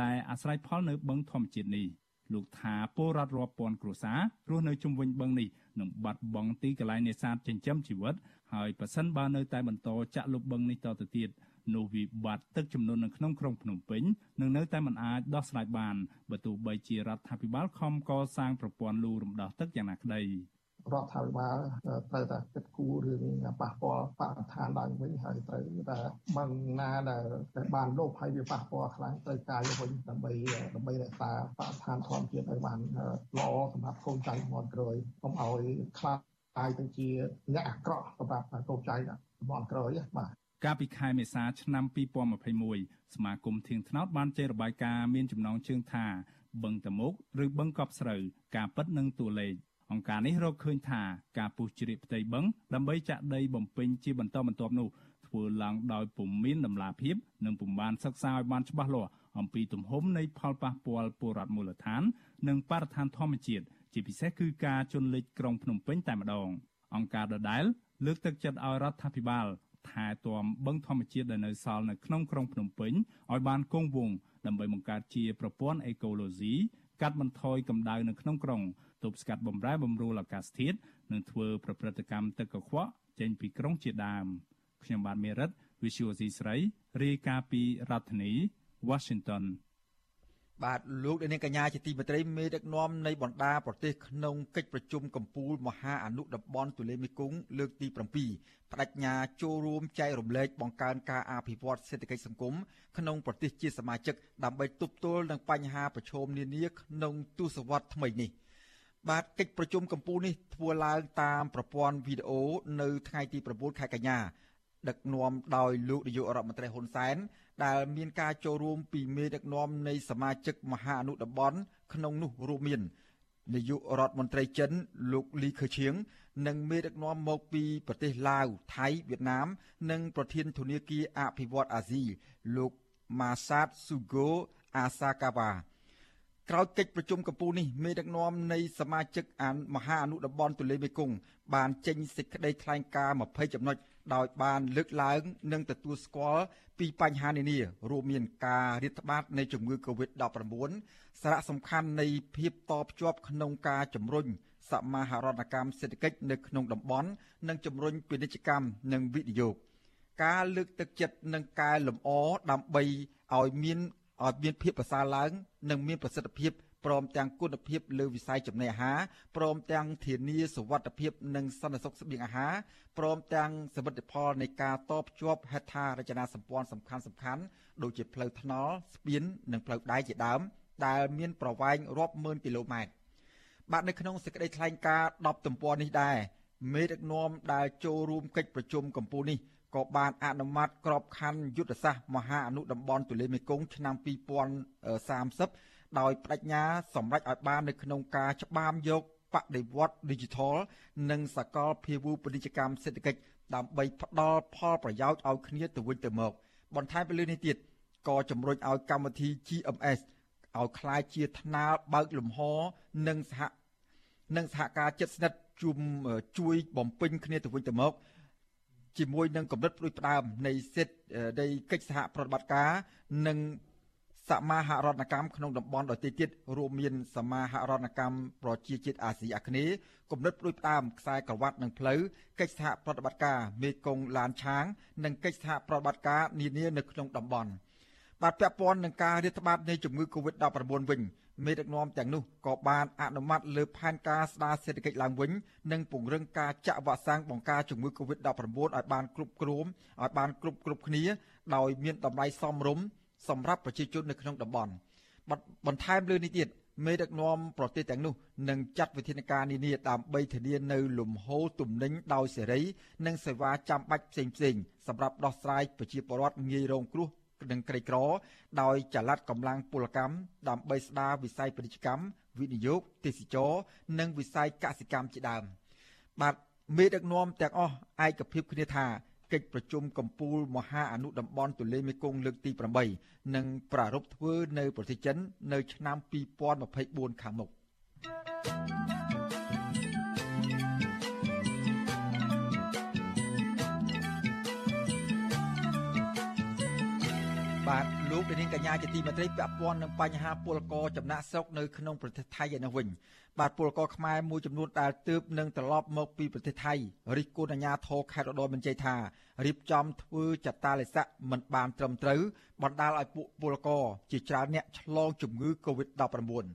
ដែលអាស្រ័យផលនៅបឹងធម្មជាតិនេះលោកថាពលរដ្ឋរាប់ពាន់គ្រួសាររស់នៅជុំវិញបឹងនេះនឹងបាត់បង់ទីកន្លែងនេសាទចិញ្ចឹមជីវិតហើយប៉ះសិនបើនៅតែបន្តចាក់លុបបឹងនេះតទៅទៀត នោះវិបត្តិទឹកចំនួននៅក្នុងក្រុងភ្នំពេញនឹងនៅតែមិនអាចដោះស្រាយបានបើទោះបីជារដ្ឋាភិបាលខំកសាងប្រព័ន្ធលូរំដោះទឹកយ៉ាងណាក្តីរដ្ឋាភិបាលត្រូវតែគិតគូររឿងប៉ះពាល់បរិស្ថានឡើងវិញហើយត្រូវតែបឹងណាដែលបានលោបហើយវាប៉ះពាល់ខ្លាំងត្រូវការយកវិញដើម្បីដើម្បីរក្សាបរិស្ថានធម្មជាតិឲ្យបានល្អសម្រាប់កូនចៅជំនាន់ក្រោយកុំឲ្យខ្លាចហើយទៅជាអ្នកអាក្រក់សម្រាប់កូនចៅជំនាន់ក្រោយបាទ កាលពីខែមេសាឆ្នាំ2021សមាគមធៀងថ្នោតបានចេញរបាយការណ៍មានចំណងជើងថាបឹងតមុកឬបឹងកប់ស្រូវការពិតនិងតួលេខអង្គការនេះរកឃើញថាការពុះជ្រៀកផ្ទៃបឹងដើម្បីចាក់ដីបំពេញជាបន្តបន្ទាប់នោះធ្វើឡើងដោយពុំមានដំណាភាពនិងពុំបានសិក្សាឲ្យបានច្បាស់លាស់អំពីទំហំនៃផលប៉ះពាល់ពលរដ្ឋមូលដ្ឋាន និងបរិស្ថានធម្មជាតិជាពិសេសគឺការជន់លិចក្រុងភ្នំពេញតែម្ដងអង្គការដដែលលើកទឹកចិត្តឲ្យរដ្ឋាភិបាល ថែទាំបឹងធម្មជាតិដែលនៅសល់នៅក្នុងក្រុងភ្នំពេញឲ្យបានគង់វង្សដើម្បីបង្កើតជាប្រព័ន្ធអេកូឡូស៊ីកាត់បន្ថយកម្ដៅនៅក្នុងក្រុងទប់ស្កាត់បំរែបំរួលអាកាសធាតុនិងធ្វើប្រព្រឹត្តកម្មទឹកកខ្វក់ចេញពីក្រុងជាដើមខ្ញុំបាទមេរិត Visual C ស្រីរាយការណ៍ពីរដ្ឋធានី Washington បាទលោកនាងកញ្ញាជាទីមេត្រីមេដឹកនាំនៃបណ្ដាប្រទេសក្នុងកិច្ចប្រជុំកំពូលមហាអនុតំបន់ទូលេមេគង្គលើកទី7បដិញ្ញាចូលរួមចែករំលែកបង្កើនការអភិវឌ្ឍសេដ្ឋកិច្ចសង្គមក្នុងប្រទេសជាសមាជិកដើម្បីទប់ទល់នឹងបញ្ហាប្រឈមនានាក្នុងទសវត្សរ៍ថ្មីនេះបាទកិច្ចប្រជុំកំពូលនេះធ្វើឡើងតាមប្រព័ន្ធវីដេអូនៅថ្ងៃទី9ខែកញ្ញាដឹកនាំដោយលោកនាយករដ្ឋមន្ត្រីហ៊ុនសែន ដែលមានការចូលរួមពីមេដឹកនាំនៃសមាជិកមហាអនុតំបន់ក្នុងនោះរួមមាននាយករដ្ឋមន្ត្រីចិនលោកលីខឺឈៀងនិងមេដឹកនាំមកពីប្រទេសឡាវថៃវៀតណាម និងប្រធានធនាគារអភិវឌ្ឍអាស៊ីលោកម៉ាសាតស៊ូហ្គោអាសាកាវ៉ាក្រោយកិច្ចប្រជុំកំពូលនេះមេដឹកនាំនៃសមាជិកអានមហាអនុតំបន់ទូលេមេគង្គបានចេញសេចក្តីថ្លែងការណ៍20ចំណុច ដោយបានលើកឡើងនិងទទួលស្គាល់ពីបញ្ហានានារួមមានការរាតត្បាតនៃជំងឺ Covid-19 សារៈសំខាន់នៃភាពតភ្ជាប់ក្នុងការជំរុញសមាហរណកម្មសេដ្ឋកិច្ចនៅក្នុងតំបន់និងជំរុញពាណិជ្ជកម្មនិងវិនិយោគការលើកទឹកចិត្តនិងកែលម្អដើម្បីឲ្យមានឲ្យមានភាពប្រសើរឡើង និងមានប្រសិទ្ធភាព ព្រមទាំងគុណភាពលើវិស័យចំណីអាហារព្រមទាំងធានាសុវត្ថិភាពនិងសន្តិសុខស្បៀងអាហារព្រមទាំងសមិទ្ធផលនៃការតបជាប់ហេដ្ឋារចនាសម្ព័ន្ធសំខាន់សំខាន់ដូចជាផ្លូវថ្នល់ស្ពាននិងផ្លូវដែកជាដើមដែលមានប្រវែងរាប់ម៉ឺនគីឡូម៉ែត្របាទនៅក្នុងសេចក្តីថ្លែងការណ៍10ទំព័រនេះដែរមេដឹកនាំដែលចូលរួមកិច្ចប្រជុំកម្ពុជានេះក៏បានអនុម័តក្របខ័ណ្ឌយុទ្ធសាស្ត្រមហាអនុតំបន់ទូលេមេគង្គឆ្នាំ2030 ដោយបដិញ្ញាសម្រេចឲ្យបាននៅក្នុងការច្បាមយកបដិវត្ត Digital និងសកលភាវូពាណិជ្ជកម្មសេដ្ឋកិច្ចដើម្បីផ្ដល់ផលប្រយោជន៍ឲ្យគ្នាទៅវិញទៅមកបន្ថែមពីលើនេះទៀតក៏ជំរុញឲ្យកម្មវិធី GMS ឲ្យคล้ายជាថ្នាលបើកលំហនិងសហនិងសហការចិត្តស្និទ្ធជុំជួយបំពេញគ្នាទៅវិញទៅមកជាមួយនឹងកម្រិតផ្ដួចផ្ដើមនៃសិទ្ធិនៃកិច្ចសហប្រតិបត្តិការនិង សមាហរណកម្មក្នុងតំបន់ដទៃទៀតរួមមានសមាហរណកម្មប្រជាជាតិអាស៊ីអាគ្នេយ៍គំនិតផ្ដួចផ្ដើមខ្សែក្រវ៉ាត់និងផ្លូវកិច្ចសហប្រតិបត្តិការមេគង្គឡានឆាង និងកិច្ចសហប្រតិបត្តិការនានានៅក្នុងតំបន់បាទពាក់ព័ន្ធនឹងការរាតត្បាតនៃជំងឺ Covid-19 វិញមេដឹកនាំទាំងនោះក៏បានអនុម័តលើផែនការស្ដារសេដ្ឋកិច្ចឡើងវិញនិងពង្រឹងការចាក់វ៉ាក់សាំងបង្ការជំងឺ Covid-19 ឲ្យបានគ្រប់គ្រងឲ្យបានគ្រប់គ្រប់គ្នា ដោយមានតម្លៃសមរម្យ សម្រាប់ប្រជាជននៅក្នុងតំបន់បន្ថែមលើនេះទៀតមេដឹកនាំប្រទេសទាំងនោះនឹងចាត់វិធានការនានាដើម្បីធានានៅលំហូរទំនិញដោយសេរី និងសេវាចាំបាច់ផ្សេងៗសម្រាប់ដោះស្រាយប្រជាពលរដ្ឋងាយរងគ្រោះនិងក្រីក្រ ដោយចល័តកម្លាំងពលកម្មដើម្បីស្ដារវិស័យពាណិជ្ជកម្មវិនិយោគទេសចរនិងវិស័យកសិកម្មជាដើមបាទមេដឹកនាំទាំងអស់ឯកភាពគ្នាថា កិច្ចប្រជុំកំពូលមហាអនុតំបន់ទន្លេមេគង្គលើកទី8នឹងប្រារព្ធធ្វើនៅប្រទេសចិន នៅឆ្នាំ2024ខាងមុខ លោកនាងកញ្ញាជាទីមេត្រីពាក់ព័ន្ធនឹងបញ្ហាពលករចំណាក់ស្រុកនៅក្នុងប្រទេសថៃឯនោះវិញបាទពលករខ្មែរមួយចំនួនដែលទើបនឹងត្រឡប់មកពីប្រទេសថៃរិះគន់អាជ្ញាធរខេត្តរដូវមានជ័យថារៀបចំធ្វើចតាលិស័កមិនបានត្រឹមត្រូវបណ្ដាលឲ្យពួកពលករជាច្រើនអ្នកឆ្លងជំងឺ Covid-19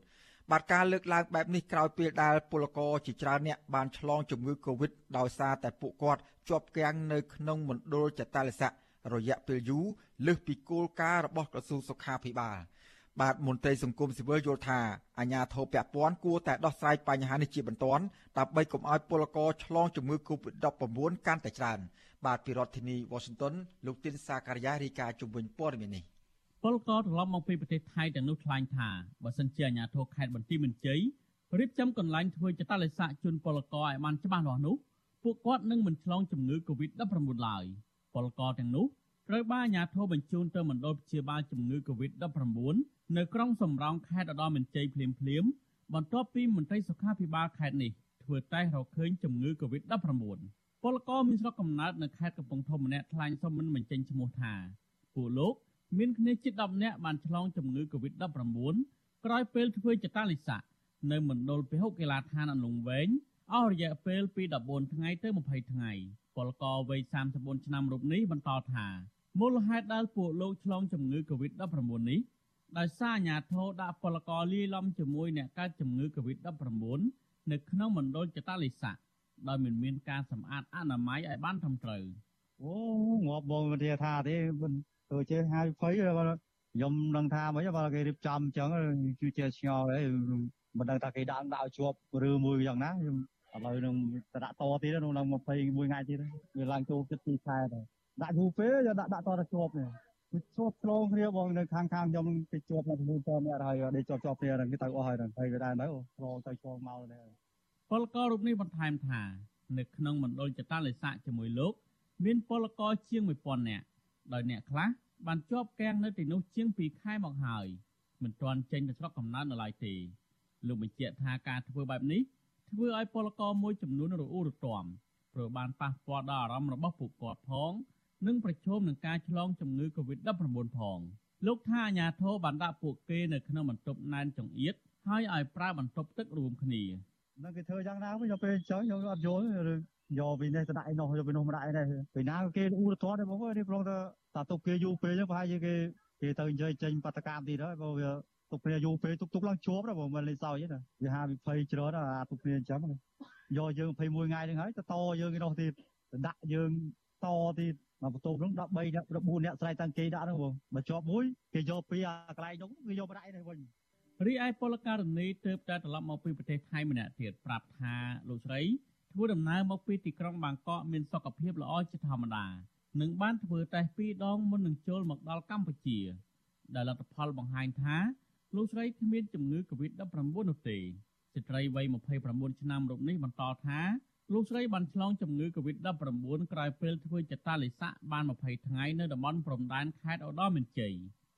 បាទការលើកឡើងបែបនេះក្រោយពេលដែលពលករជាច្រើនអ្នកបានឆ្លងជំងឺ Covid ដោយសារតែពួកគាត់ជាប់គាំងនៅក្នុងមណ្ឌលចតាលិស័ក រយៈពេលយូរលើសពីគោលការណ៍របស់ក្រសួងសុខាភិបាល។បាទមន្ត្រីសង្គមស៊ីវិលយល់ថាអាជ្ញាធរពាក់ព័ន្ធគួរតែដោះស្រាយបញ្ហានេះជាបន្ទាន់ដើម្បីកុំឲ្យពលករឆ្លងជំងឺ Covid-19 កាន់តែច្រើន បាទពីរដ្ឋធានី Washington លោកទីនសាការីយ៉ារាយការណ៍ជំវិញព័ត៌មាននេះពលករត្រឡប់មកពីប្រទេសថៃទាំងនោះថ្លែងថាបើសិនជាអាជ្ញាធរខេត្តបន្ទាយមានជ័យរៀបចំកន្លែងធ្វើចតាឡេសាជូនពលករឲ្យបានច្បាស់លាស់នោះពួកគាត់នឹងមិនឆ្លងជំងឺ Covid-19 ឡើយ ពលករទាំងនោះត្រូវបានអាជ្ញាធរបញ្ជូនទៅមណ្ឌលព្យាបាលជំងឺ Covid-19 នៅក្រុងសំរោងខេត្តឧត្តរមានជ័យភ្លាមភ្លាមបន្ទាប់ពីមន្ត្រីសុខាភិបាលខេត្តនេះធ្វើតេស្តរកឃើញជំងឺ Covid-19 ពលករមានស្រុកកំណើតនៅខេត្តកំពង់ធំម្នាក់ថ្លែងសុំមិនបញ្ចេញឈ្មោះថាពួកលោកមានគ្នាជិត10នាក់បានឆ្លងជំងឺ Covid-19 ក្រោយពេលធ្វើចតាលិស័កនៅមណ្ឌលពហុកីឡដ្ឋានអន្លង់វែងអស់រយៈពេលពី14ថ្ងៃទៅ20ថ្ងៃ ពលករវ័យ34ឆ្នាំរូបនេះបន្តថាមូលហេតុដែលពួកលោកឆ្លងជំងឺ Covid-19 នេះដោយសារអាញាធរដាក់ពលករលាយឡំជាមួយអ្នកកើតជំងឺ Covid-19 នៅក្នុងមណ្ឌលចតាលិស័កដោយមិនមានការសម្អាតអនាម័យឲ្យបានត្រឹមត្រូវអូងាប់បងវិទ្យាថាទេមិនទៅចេះហើយភ័យខ្ញុំនឹងថាមិនបើគេរៀបចំអញ្ចឹងគឺជាឆ្ងល់ហើយមិនដឹងថាគេដាក់ដាក់ជាប់ឬមួយយ៉ាងណាខ្ញុំ ឥឡូវនឹងដាក់តទៀតក្នុង21ថ្ងៃទៀតវាឡើងចូលចិត្ត2ខែដែរដាក់យូរពេកយកដាក់ដាក់តទៅជាប់នេះវាជាប់ឆ្លងគ្នាបងនៅខាងខាងខ្ញុំទៅជាប់នៅជាមួយតអ្នកហើយដេកជាប់ជាប់គ្នាហ្នឹងគេទៅអស់ហើយហ្នឹងហើយវាដែរនៅឆ្លងទៅឆ្លងមកដែរពលកររូបនេះបន្ថែមថា នៅក្នុងមណ្ឌលចតាលិស័កជាមួយលោក មានពលករជាង1000នាក់ដោយអ្នកខ្លះបានជាប់គាំងនៅទីនោះជាង2ខែមកហើយមិនទាន់ចេញទៅស្រុកកំណើតនៅឡើយទេលោកបញ្ជាក់ថាការធ្វើបែបនេះ ធ្វើឲ្យពលករមួយចំនួនរអ៊ូរទាំព្រោះបានប៉ះពាល់ដល់អារម្មណ៍របស់ពួកគាត់ផង និងប្រឈមនឹងការឆ្លងជំងឺ Covid-19 ផងលោកថាអាញាធរបានដាក់ពួកគេនៅក្នុងបន្ទប់ណែនចង្អៀតហើយឲ្យប្រើបន្ទប់ទឹករួមគ្នានឹងគេធ្វើយ៉ាងណាវិញយកពេលចង់យកអត់យល់ឬយកពីនេះទៅដាក់ឯនោះយកពីនោះមកដាក់ឯនេះពីណាគេអ៊ូរធាត់ទេបងអើយនេះប្រងទៅតាទុកគេយូរពេលចឹងប្រហែលជាគេគេទៅនិយាយចេញបដកម្មទៀតហើយបើវា ទុកគ្នាយូរពេលទុកទុកឡើងជាប់ដែរបងមិនលេសោយទេវាហាវិភ័យច្រើនអាទុកគ្នាអញ្ចឹងយកយើង21ថ្ងៃហ្នឹងហើយទៅតយើងឯនោះទៀតដាក់យើងតទៀតមកបន្ទប់ហ្នឹង13អ្នក14អ្នកស្រ័យតាំងគេដាក់ហ្នឹងបងបើជាប់មួយគេយកពីអាកន្លែងនោះគេយកមកដាក់នេះវិញរីឯពលករនីទើបតែត្រឡប់មកពីប្រទេសថៃម្នាក់ទៀតប្រាប់ថាលោកស្រីធ្វើដំណើរមកពីទីក្រុងបាងកកមានសុខភាពល្អជាធម្មតានិងបានធ្វើតេស្តពីរដងមុននឹងចូលមកដល់កម្ពុជាដែលលទ្ធផលបង្ហាញថា លោកស្រីគ្មានជំងឺ Covid-19 នោះទេស្ត្រីវ័យ29ឆ្នាំរូបនេះបន្តថាលោកស្រីបានឆ្លងជំងឺ Covid-19 ក្រោយពេលធ្វើចតាលិស័កបាន20ថ្ងៃនៅតំបន់ព្រំដែនខេត្តឧត្តរមានជ័យ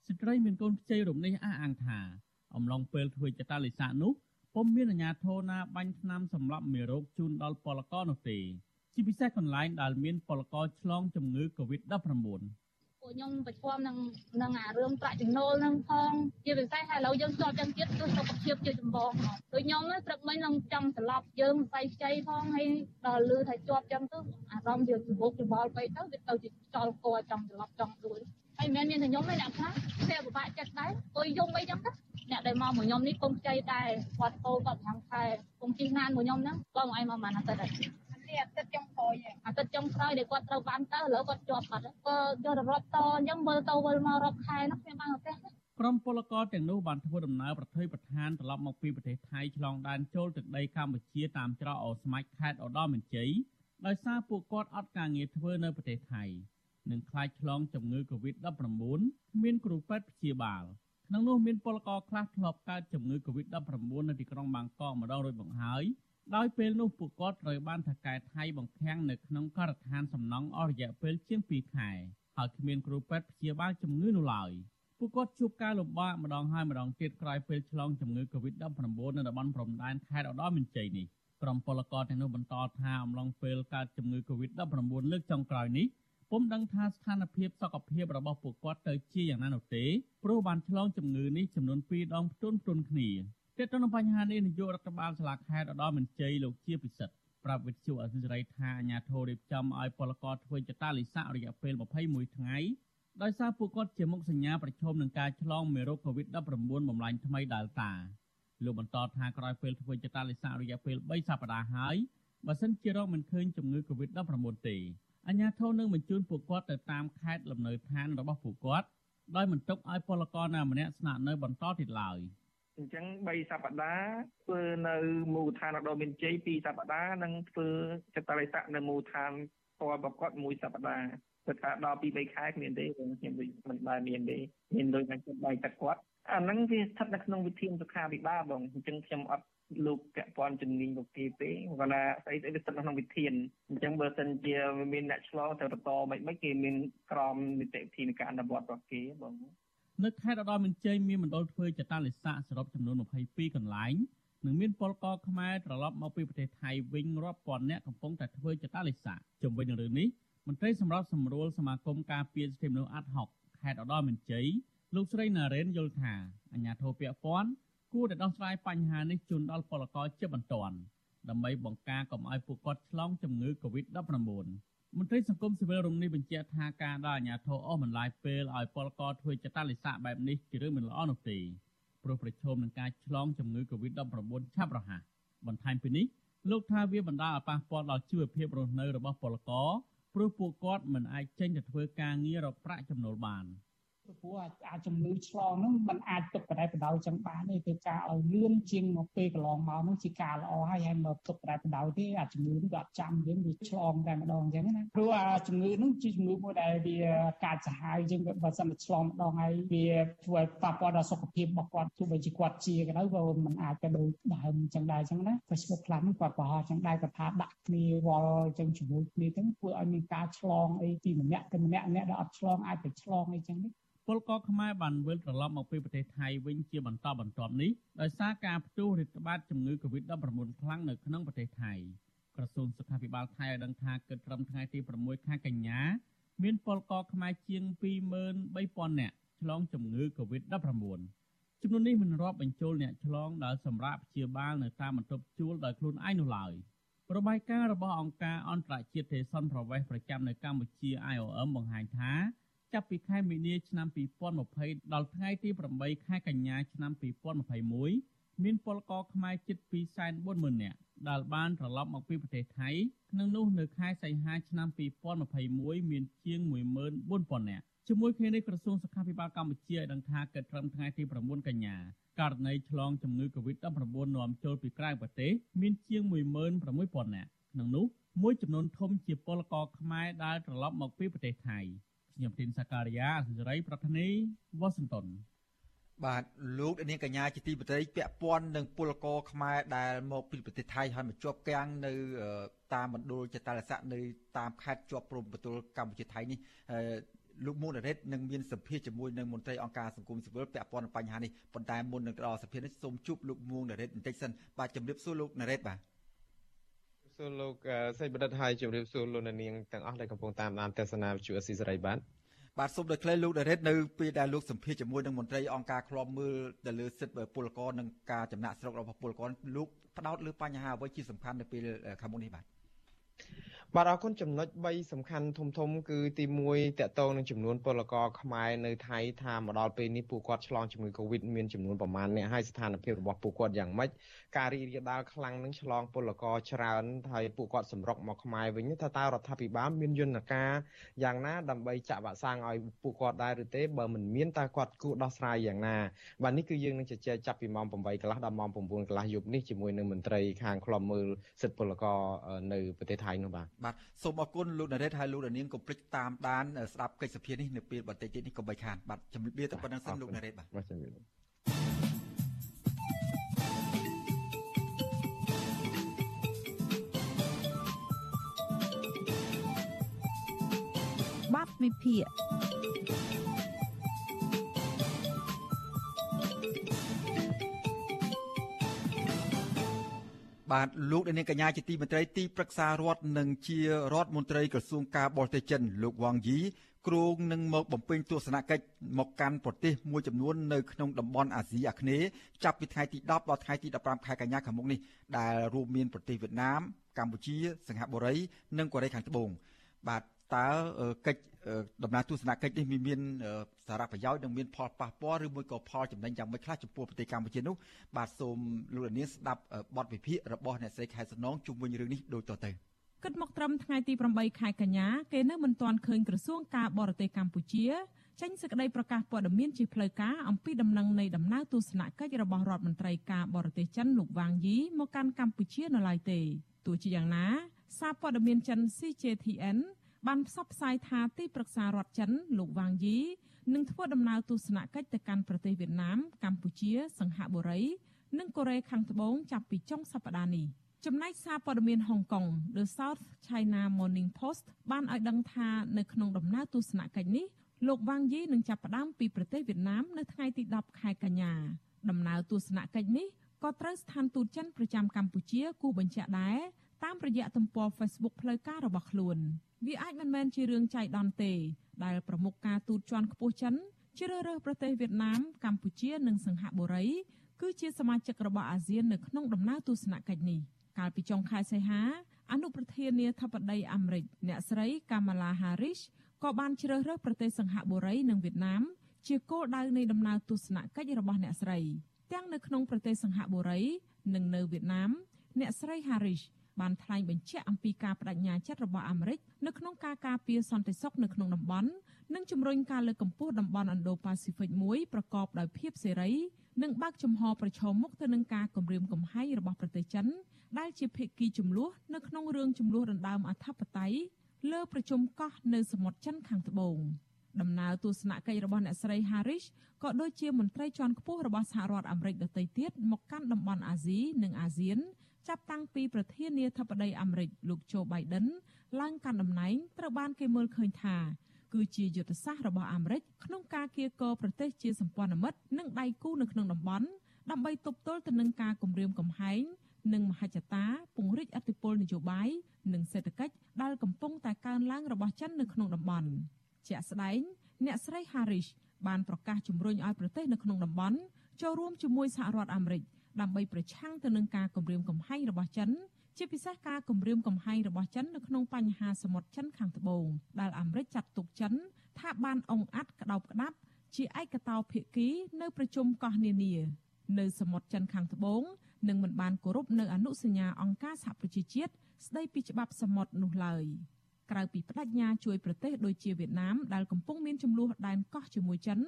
ស្ត្រីមានកូនខ្ចីរូបនេះអះអាងថាអំឡុងពេលធ្វើចតាលិស័កនោះពុំមានអាជ្ញាធរណាបាញ់ថ្នាំសម្លាប់មេរោគជូនដល់ពលករនោះទេជាពិសេសកន្លែងដែលមានពលករឆ្លងជំងឺ Covid-19 ពួកខ្ញុំប្រឈមនឹងនឹងអារឿងប្រាក់ចំណូលនឹងផងជាពិសេសឥឡូវយើងជាប់ចឹងទៀតគឺសុខភាពជាចម្បងមកដូចខ្ញុំព្រឹកមិញនឹងចង់ស្លាប់យើងស្បៃខ្ចីផងហើយដល់លឺថាជាប់ចឹងទៅអារម្មណ៍យើងច្របូកច្របល់ពេកទៅវាទៅជាចោលកចង់ស្លាប់ចង់ដួលហើយមិនមែនមានតែខ្ញុំទេអ្នកខ្លះវាពិបាកចិត្តដែរអុយយំអីចឹងណាអ្នកដែលមកមួយខ្ញុំនេះកុំខ្ចីដែរគាត់ពោគាត់5ខែកុំជិះណានមួយខ្ញុំហ្នឹងបងឲ្យមកបានអាទិត្យហើយ នេះអាទិត្យចុងក្រោយអាទិត្យចុងក្រោយដែលគាត់ត្រូវបានទៅឥឡូវគាត់ជាប់បាត់ក៏យករត់តអញ្ចឹងមើលទៅវិលមករត់ខែនោះខ្ញុំបានប្រទេសក្រុមពលករទាំងនោះបានធ្វើដំណើរប្រថុយប្រឋានត្រឡប់មកពីប្រទេសថៃឆ្លងដែនចូលទឹកដីកម្ពុជាតាមច្រកអូស្មាច់ខេត្តឧត្តរមានជ័យដោយសារពួកគាត់អត់ការងារធ្វើនៅប្រទេសថៃនិងខ្លាចឆ្លងជំងឺ Covid-19 មានគ្រូពេទ្យព្យាបាលក្នុងនោះមានពលករខ្លះធ្លាប់កើតជំងឺ Covid-19 នៅទីក្រុងបាងកកម្ដងរួចមកហើយ ដោយពេលនោះពួកគាត់ត្រូវបានថកែថៃបង្ខាំងនៅក្នុងការដ្ឋានសំណង់អស់រយៈពេលជាង2ខែហើយគ្មានគ្រូពេទ្យព្យាបាលជំងឺនោះឡើយពួកគាត់ជួបការលំបាកម្ដងហើយម្ដងទៀតក្រោយពេលឆ្លងជំងឺ Covid-19 នៅតំបន់ព្រំដែនខេត្តឧត្តរមានជ័យនេះក្រុមពលករទាំងនោះបន្តថាអំឡុងពេលកើតជំងឺ Covid-19 លើកចុងក្រោយនេះពុំដឹងថាស្ថានភាពសុខភាពរបស់ពួកគាត់ទៅជាយ៉ាងណានោះទេព្រោះបានឆ្លងជំងឺនេះចំនួន2ដងផ្ទុនផ្ទុនគ្នា ទាក់ទងនឹងបញ្ហានេះនាយករដ្ឋបាលសាលាខេត្តឧត្តរមានជ័យលោកជាពិសិដ្ឋប្រាប់វិទ្យុអសិរ័យថាអាញាធររៀបចំឲ្យពលករធ្វើចតាលិស័ករយៈពេល21ថ្ងៃដោយសារពួកគាត់ជាមុខសញ្ញាប្រឈមនឹងការឆ្លងមេរោគ COVID-19 បំលែងថ្មី Delta លោកបន្តថាក្រោយពេលធ្វើចតាលិស័ករយៈពេល3សប្តាហ៍ហើយបើសិនជារកមិនឃើញជំងឺ COVID-19 ទេអាជ្ញាធរនឹងបញ្ជូនពួកគាត់ទៅតាមខេត្តលំនៅឋានរបស់ពួកគាត់ដោយមិនទុកឲ្យពលករណាម្នាក់ស្នាក់នៅបន្តទៀតឡើយ អញ្ចឹង3សប្តាហ៍ធ្វើនៅមូលដ្ឋានឧត្តរមានជ័យ2សប្តាហ៍និងធ្វើចតរិស័កនៅមូលដ្ឋានផ្ទាល់របស់គាត់មួយសប្តាហ៍គាត់ថាដល់ពី3ខែគ្មានទេខ្ញុំមិនបានមានទេមានដូចតែគាត់បាយទឹកគាត់អាហ្នឹងវាស្ថិតនៅក្នុងវិធានសុខាភិបាលបងអញ្ចឹងខ្ញុំអត់លោកពាក់ព័ន្ធជំនាញលោកគេទេគាត់ថាស្អីស្អីវាស្ថិតក្នុងវិធានអញ្ចឹងបើសិនជាមានអ្នកឆ្លងទៅបន្តមិនមិនគេមានក្រមនីតិវិធីនៃការអនុវត្តរបស់គេបង នៅខេត្តឧត្តរមានជ័យមានមណ្ឌលធ្វើចតាលិស័កសរុបចំនួន22កន្លែងនិងមានពលករខ្មែរត្រឡប់មកពីប្រទេសថៃវិញរាប់ពាន់នាក់កំពុងតែធ្វើចតាលិស័កជំវិញនឹងរឿងនេះមន្ត្រីសម្របសម្រួលសមាគមការពារសិទ្ធិមនុស្សអាត់ហុកខេត្តឧត្តរមានជ័យលោកស្រីណារ៉េនយល់ថាអាញាធរពាក់ព័ន្ធគួរតែដោះស្រាយបញ្ហានេះជូនដល់ពលករជាបន្ទាន់ដើម្បីបង្ការកុំឲ្យពួកគាត់ឆ្លងជំងឺ Covid-19 អ មន្ត្រីសង្គមស៊ីវិលរំនេះបញ្ជាក់ថាការដល់អាជ្ញាធរអស់មិនឡាយពេលឲ្យពលករធ្វើចតាលិស័កបែបនេះជារឿងមិនល្អនោះទេព្រោះប្រឈមនឹងការឆ្លងជំងឺ Covid-19 ឆាប់រហ័សបន្ថែមពីនេះលោកថាវាបណ្ដាលឲ្យប៉ះពាល់ដល់ជីវភាពរស់នៅរបស់ពលករព្រោះពួកគាត់មិនអាចចេញទៅធ្វើការងាររកប្រាក់ចំណូលបាន។ ព្រោះអាចជំងឺឆ្លងហ្នឹងมันអាចទុកបដិបដោយចឹងបានទេគឺការឲ្យលឿនជាងមកពេលកន្លងមកហ្នឹងជាការល្អហើយហើយមកទុកបដិបដោយទេអាជំងឺហ្នឹងក៏អត់ចាំយើងវាឆ្លងតែម្ដងចឹងណាព្រោះអាជំងឺហ្នឹងជាជំងឺមួយដែលវាកាចសាហាវជាងបើសិនតែឆ្លងម្ដងហើយវាធ្វើឲ្យប៉ះពាល់ដល់សុខភាពរបស់គាត់ទោះបីជាគាត់ជាក៏ដោយក៏มันអាចទៅដូចដើមចឹងដែរចឹងណា Facebook ខ្លះហ្នឹងគាត់ប្រហែលចឹងដែរគាត់ថាដាក់គ្នាវល់ចឹងជាមួយគ្នាទាំងធ្វើឲ្យមានការឆ្លងអីពីម្នាក់ទៅម្នាក់អ្នកដែលអត់ឆ្លងអាចទៅឆ្លងអីចឹងនេះ ពលករខ្មែរបានវិលត្រឡប់មកពីប្រទេសថៃវិញជាបន្តបន្ទាប់នេះដោយសារការផ្ទុះរាតត្បាតជំងឺ Covid-19 ខ្លាំងនៅក្នុងប្រទេសថៃក្រសួងសុខាភិបាលថៃឲ្យដឹងថាគិតត្រឹមថ្ងៃទី6ខែកញ្ញាមានពលករខ្មែរជាង23000នាក់ឆ្លងជំងឺ Covid-19 ចំនួននេះមិនរាប់បញ្ចូលអ្នកឆ្លងដែលសម្រាប់ព្យាបាលនៅតាមបន្ទប់ជួលដោយខ្លួនឯងនោះឡើយរបាយការណ៍របស់អង្គការអន្តរជាតិទេសន្តិប្រវេសប្រចាំនៅកម្ពុជា IOM បង្ហាញថា ចាប់ពីខែមីនាឆ្នាំ2020ដល់ថ្ងៃទី8ខែកញ្ញាឆ្នាំ2021មានពលករខ្មែរជិត240,000នាក់ដែលបានត្រឡប់មកពីប្រទេសថៃក្នុងនោះនៅខែសីហាឆ្នាំ2021មានជាង14,000នាក់ជាមួយគ្នានេះក្រសួងសុខាភិបាលកម្ពុជាឲ្យដឹងថាគិតត្រឹមថ្ងៃទី9កញ្ញាករណីឆ្លងជំងឺ Covid-19 នាំចូលពីក្រៅប្រទេសមានជាង16,000នាក់ក្នុងនោះមួយចំនួនធំជាពលករខ្មែរដែលត្រឡប់មកពីប្រទេសថៃ ខ្ញុំទីនសាការីយ៉ាសេរីប្រធានីវ៉ាស៊ីនតោនបាទលោកនាងកញ្ញាជាទីបតីពាក់ព័ន្ធនឹងពលករខ្មែរដែលមកពីប្រទេសថៃហើយមកជាប់គាំងនៅតាមមណ្ឌលចតារស័កនៅតាមខេត្តជាប់ព្រំប្រទល់កម្ពុជាថៃនេះលោកមុនរ៉េតនឹងមានសភាជាមួយនឹងមន្ត្រីអង្គការសង្គមស៊ីវិលពាក់ព័ន្ធនឹងបញ្ហានេះប៉ុន្តែមុននឹងដល់សភានេះសូមជួបលោកមុនរ៉េតបន្តិចសិនបាទជម្រាបសួរលោកណារ៉េតបាទ សួរលោកសេចបណ្ឌិតហើយជម្រាបសួរលោកនាងទាំងអស់ដែលកំពុងតាមដានទស្សនាវិទ្យុអស៊ីសេរីបាទបាទសូមដោយក្លែលោកដារ៉េតនៅពេលដែលលោកសម្ភាសជាមួយនឹងមន្ត្រីអង្គការឃ្លាំមើលទៅលើសិទ្ធិពលករនិងការចំណាក់ស្រុករបស់ពលករលោកផ្ដោតលើបញ្ហាអ្វីជាសំខាន់នៅពេលខាងមុខនេះបាទ បាទអរគុណចំណុច3សំខាន់ធំធំគឺទី1តកតងនឹងចំនួនពលករខ្មែរនៅថៃថាមកដល់ពេលនេះពួកគាត់ឆ្លងជំងឺ Covid មានចំនួនប្រមាណអ្នកហើយស្ថានភាពរបស់ពួកគាត់យ៉ាងម៉េចការរីករាលដាលខ្លាំងនឹងឆ្លងពលករច្រើនហើយពួកគាត់សម្រុកមកខ្មែរវិញថាតើរដ្ឋាភិបាលមានយន្តការយ៉ាងណាដើម្បីចាក់វ៉ាក់សាំងឲ្យពួកគាត់ដែរឬទេបើមិនមានតើគាត់គួរដោះស្រាយយ៉ាងណាបាទនេះគឺយើងនឹងជជែកចាប់ពីម៉ោង8កន្លះដល់ម៉ោង9កន្លះយប់នេះជាមួយនឹងមន្ត្រីខាងខ្លំមើលសិទ្ធិពលករនៅប្រទេសថៃនោះបាទបាទសូមអរគុណលោកណារ៉េតហើយលោកនាងកុំភ្លេចតាមដានស្ដាប់កិច្ចសភានេះនៅពេលបន្តិចទៀតនេះកុំបីខានបាទជំរាបលាទៅប៉ុណ្្នឹងសិនលោកណារ៉េតបាទបាទជំរាបលាបាត់វិភាគ បាទលោកនាងកញ្ញាជាទីមេត្រីទីប្រឹក្សារដ្ឋនិងជារដ្ឋមន្ត្រីក្រសួងការបរទេសចិនលោកវ៉ាងយីគ្រោងនឹងមកបំពេញទស្សនកិច្ចមកកាន់ប្រទេសមួយចំនួននៅក្នុងតំបន់អាស៊ីអាគ្នេយ៍ចាប់ពីថ្ងៃទី10ដល់ថ្ងៃទី15ខែកញ្ញាខាងមុខនេះដែលរួមមានប្រទេសវៀតណាមកម្ពុជា សិង្ហបុរី និងកូរ៉េខាងត្បូងបាទតើកិច្ច ដំណើរទស្សនកិច្ចនេះមានសារៈប្រយោជន៍និងមានផលប៉ះពាល់ឬមួយក៏ផលចំណេញយ៉ាងម៉េចខ្លះចំពោះប្រទេសកម្ពុជានោះបាទសូមលោកលានស្ដាប់បទវិភាគរបស់អ្នកស្រីខែសំណងជុំវិញរឿងនេះដូចតទៅគិតមកត្រឹមថ្ងៃទី8ខែកញ្ញាគេនៅមិនទាន់ឃើញក្រសួងការបរទេសកម្ពុជាចេញសេចក្តីប្រកាសព័ត៌មានជាផ្លូវការអំពីដំណឹងនៃដំណើរទស្សនកិច្ចរបស់រដ្ឋមន្ត្រីការបរទេសចិនលោកវ៉ាងយីមកកាន់កម្ពុជានៅឡើយទេទោះជាយ៉ាងណាសារព័ត៌មានចិន CJTN បានផ្សព្វផ្សាយថាទីប្រឹក្សារដ្ឋចិនលោកវ៉ាងយីនឹងធ្វើដំណើរទស្សនកិច្ចទៅកាន់ប្រទេសវៀតណាម កម្ពុជា សង្ហបុរី និងកូរ៉េខាងត្បូងចាប់ពីចុងសប្តាហ៍នេះចំណែកសារព័ត៌មានហុងកុង The South China Morning Post បានឲ្យដឹងថានៅក្នុងដំណើរទស្សនកិច្ចនេះលោកវ៉ាងយីនឹងចាប់ផ្ដើមពីប្រទេសវៀតណាមនៅថ្ងៃទី10ខែកញ្ញាដំណើរទស្សនកិច្ចនេះក៏ត្រូវស្ថានទូតចិនប្រចាំកម្ពុជាគូបញ្ជាក់ដែរ តាមរយៈទំព័រ Facebook ផ្លូវការរបស់ខ្លួនវាអាចមិនមែនជារឿងចៃដន្យទេ ដែលប្រមុខការទូតជាន់ខ្ពស់ចិនជ្រើសរើសប្រទេសវៀតណាមកម្ពុជានិងសិង្ហបុរីគឺជាសមាជិករបស់អាស៊ាននៅក្នុងដំណើរទស្សនកិច្ចនេះកាលពីចុងខែសីហាអនុប្រធានាធិបតីអាមេរិកអ្នកស្រី Kamala Harris ក៏បានជ្រើសរើសប្រទេសសិង្ហបុរីនិងវៀតណាមជាគោលដៅនៃដំណើរទស្សនកិច្ចរបស់អ្នកស្រីទាំងនៅក្នុងប្រទេសសិង្ហបុរីនិងនៅវៀតណាមអ្នកស្រី Harris បានថ្លែងបញ្ជាក់អំពីការបដិញ្ញាចិត្តរបស់អាមេរិកនៅក្នុងការការពារសន្តិសុខនៅក្នុងតំបន់និងជំរុញការលើកកម្ពស់តំបន់ Indo-Pacific មួយប្រកបដោយភាពសេរីនិងបើកចំហប្រឈមមុខទៅនឹងការគំរាមកំហែងរបស់ប្រទេសចិនដែលជាភាគីចំនួននៅក្នុងរឿងចំនួនដណ្ដើមអធិបតេយ្យលើប្រជុំកោះនៅសមុទ្រចិនខាងត្បូងដំណើរទស្សនកិច្ចរបស់អ្នកស្រី Harris ក៏ដូចជាមន្ត្រីជាន់ខ្ពស់របស់សហរដ្ឋអាមេរិកដទៃទៀតមកកាន់តំបន់អាស៊ីនិងអាស៊ាន ចាប់តាំងពីប្រធានាធិបតីអាមេរិកលោកโจ Biden ឡើងកាន់តំណែងត្រូវបានគេមើលឃើញថាគឺជាយុទ្ធសាស្ត្ររបស់អាមេរិកក្នុងការគៀកប្រទេសជាសម្ព័ន្ធមិត្តនិងដៃគូនៅក្នុងតំបន់ដើម្បីទប់ទល់ទៅនឹងការគំរាមកំហែងនិងមហិច្ឆតាពង្រីកអធិបុលនយោបាយនិងសេដ្ឋកិច្ចដែលកំពុងតែកើនឡើងរបស់ចិននៅក្នុងតំបន់ជាក់ស្ដែងអ្នកស្រី Harris បានប្រកាសជំរុញឲ្យប្រទេសនៅក្នុងតំបន់ចូលរួមជាមួយសហរដ្ឋអាមេរិក ដើម្បីប្រឆាំងទៅនឹងការគំរាមកំហែងរបស់ចិនជាពិសេសការគំរាមកំហែងរបស់ចិននៅក្នុងបញ្ហាសមុទ្រចិនខាងត្បូងដែលអាមេរិកចាត់ទុកចិន ថាបានអង្អាត់ក្តោបក្តាប់ជាឯកតោភាគីនៅប្រជុំកោះនានានៅសមុទ្រចិនខាងត្បូងនិងមិនបានគោរពនៅអនុសញ្ញាអង្គការសហប្រជាជាតិស្ដីពីច្បាប់សមុទ្រនោះឡើយក្រៅពីបដិញ្ញាជួយប្រទេសដូចជាវៀតណាមដែលកំពុងមានចំនួនដែនកោះជាមួយចិន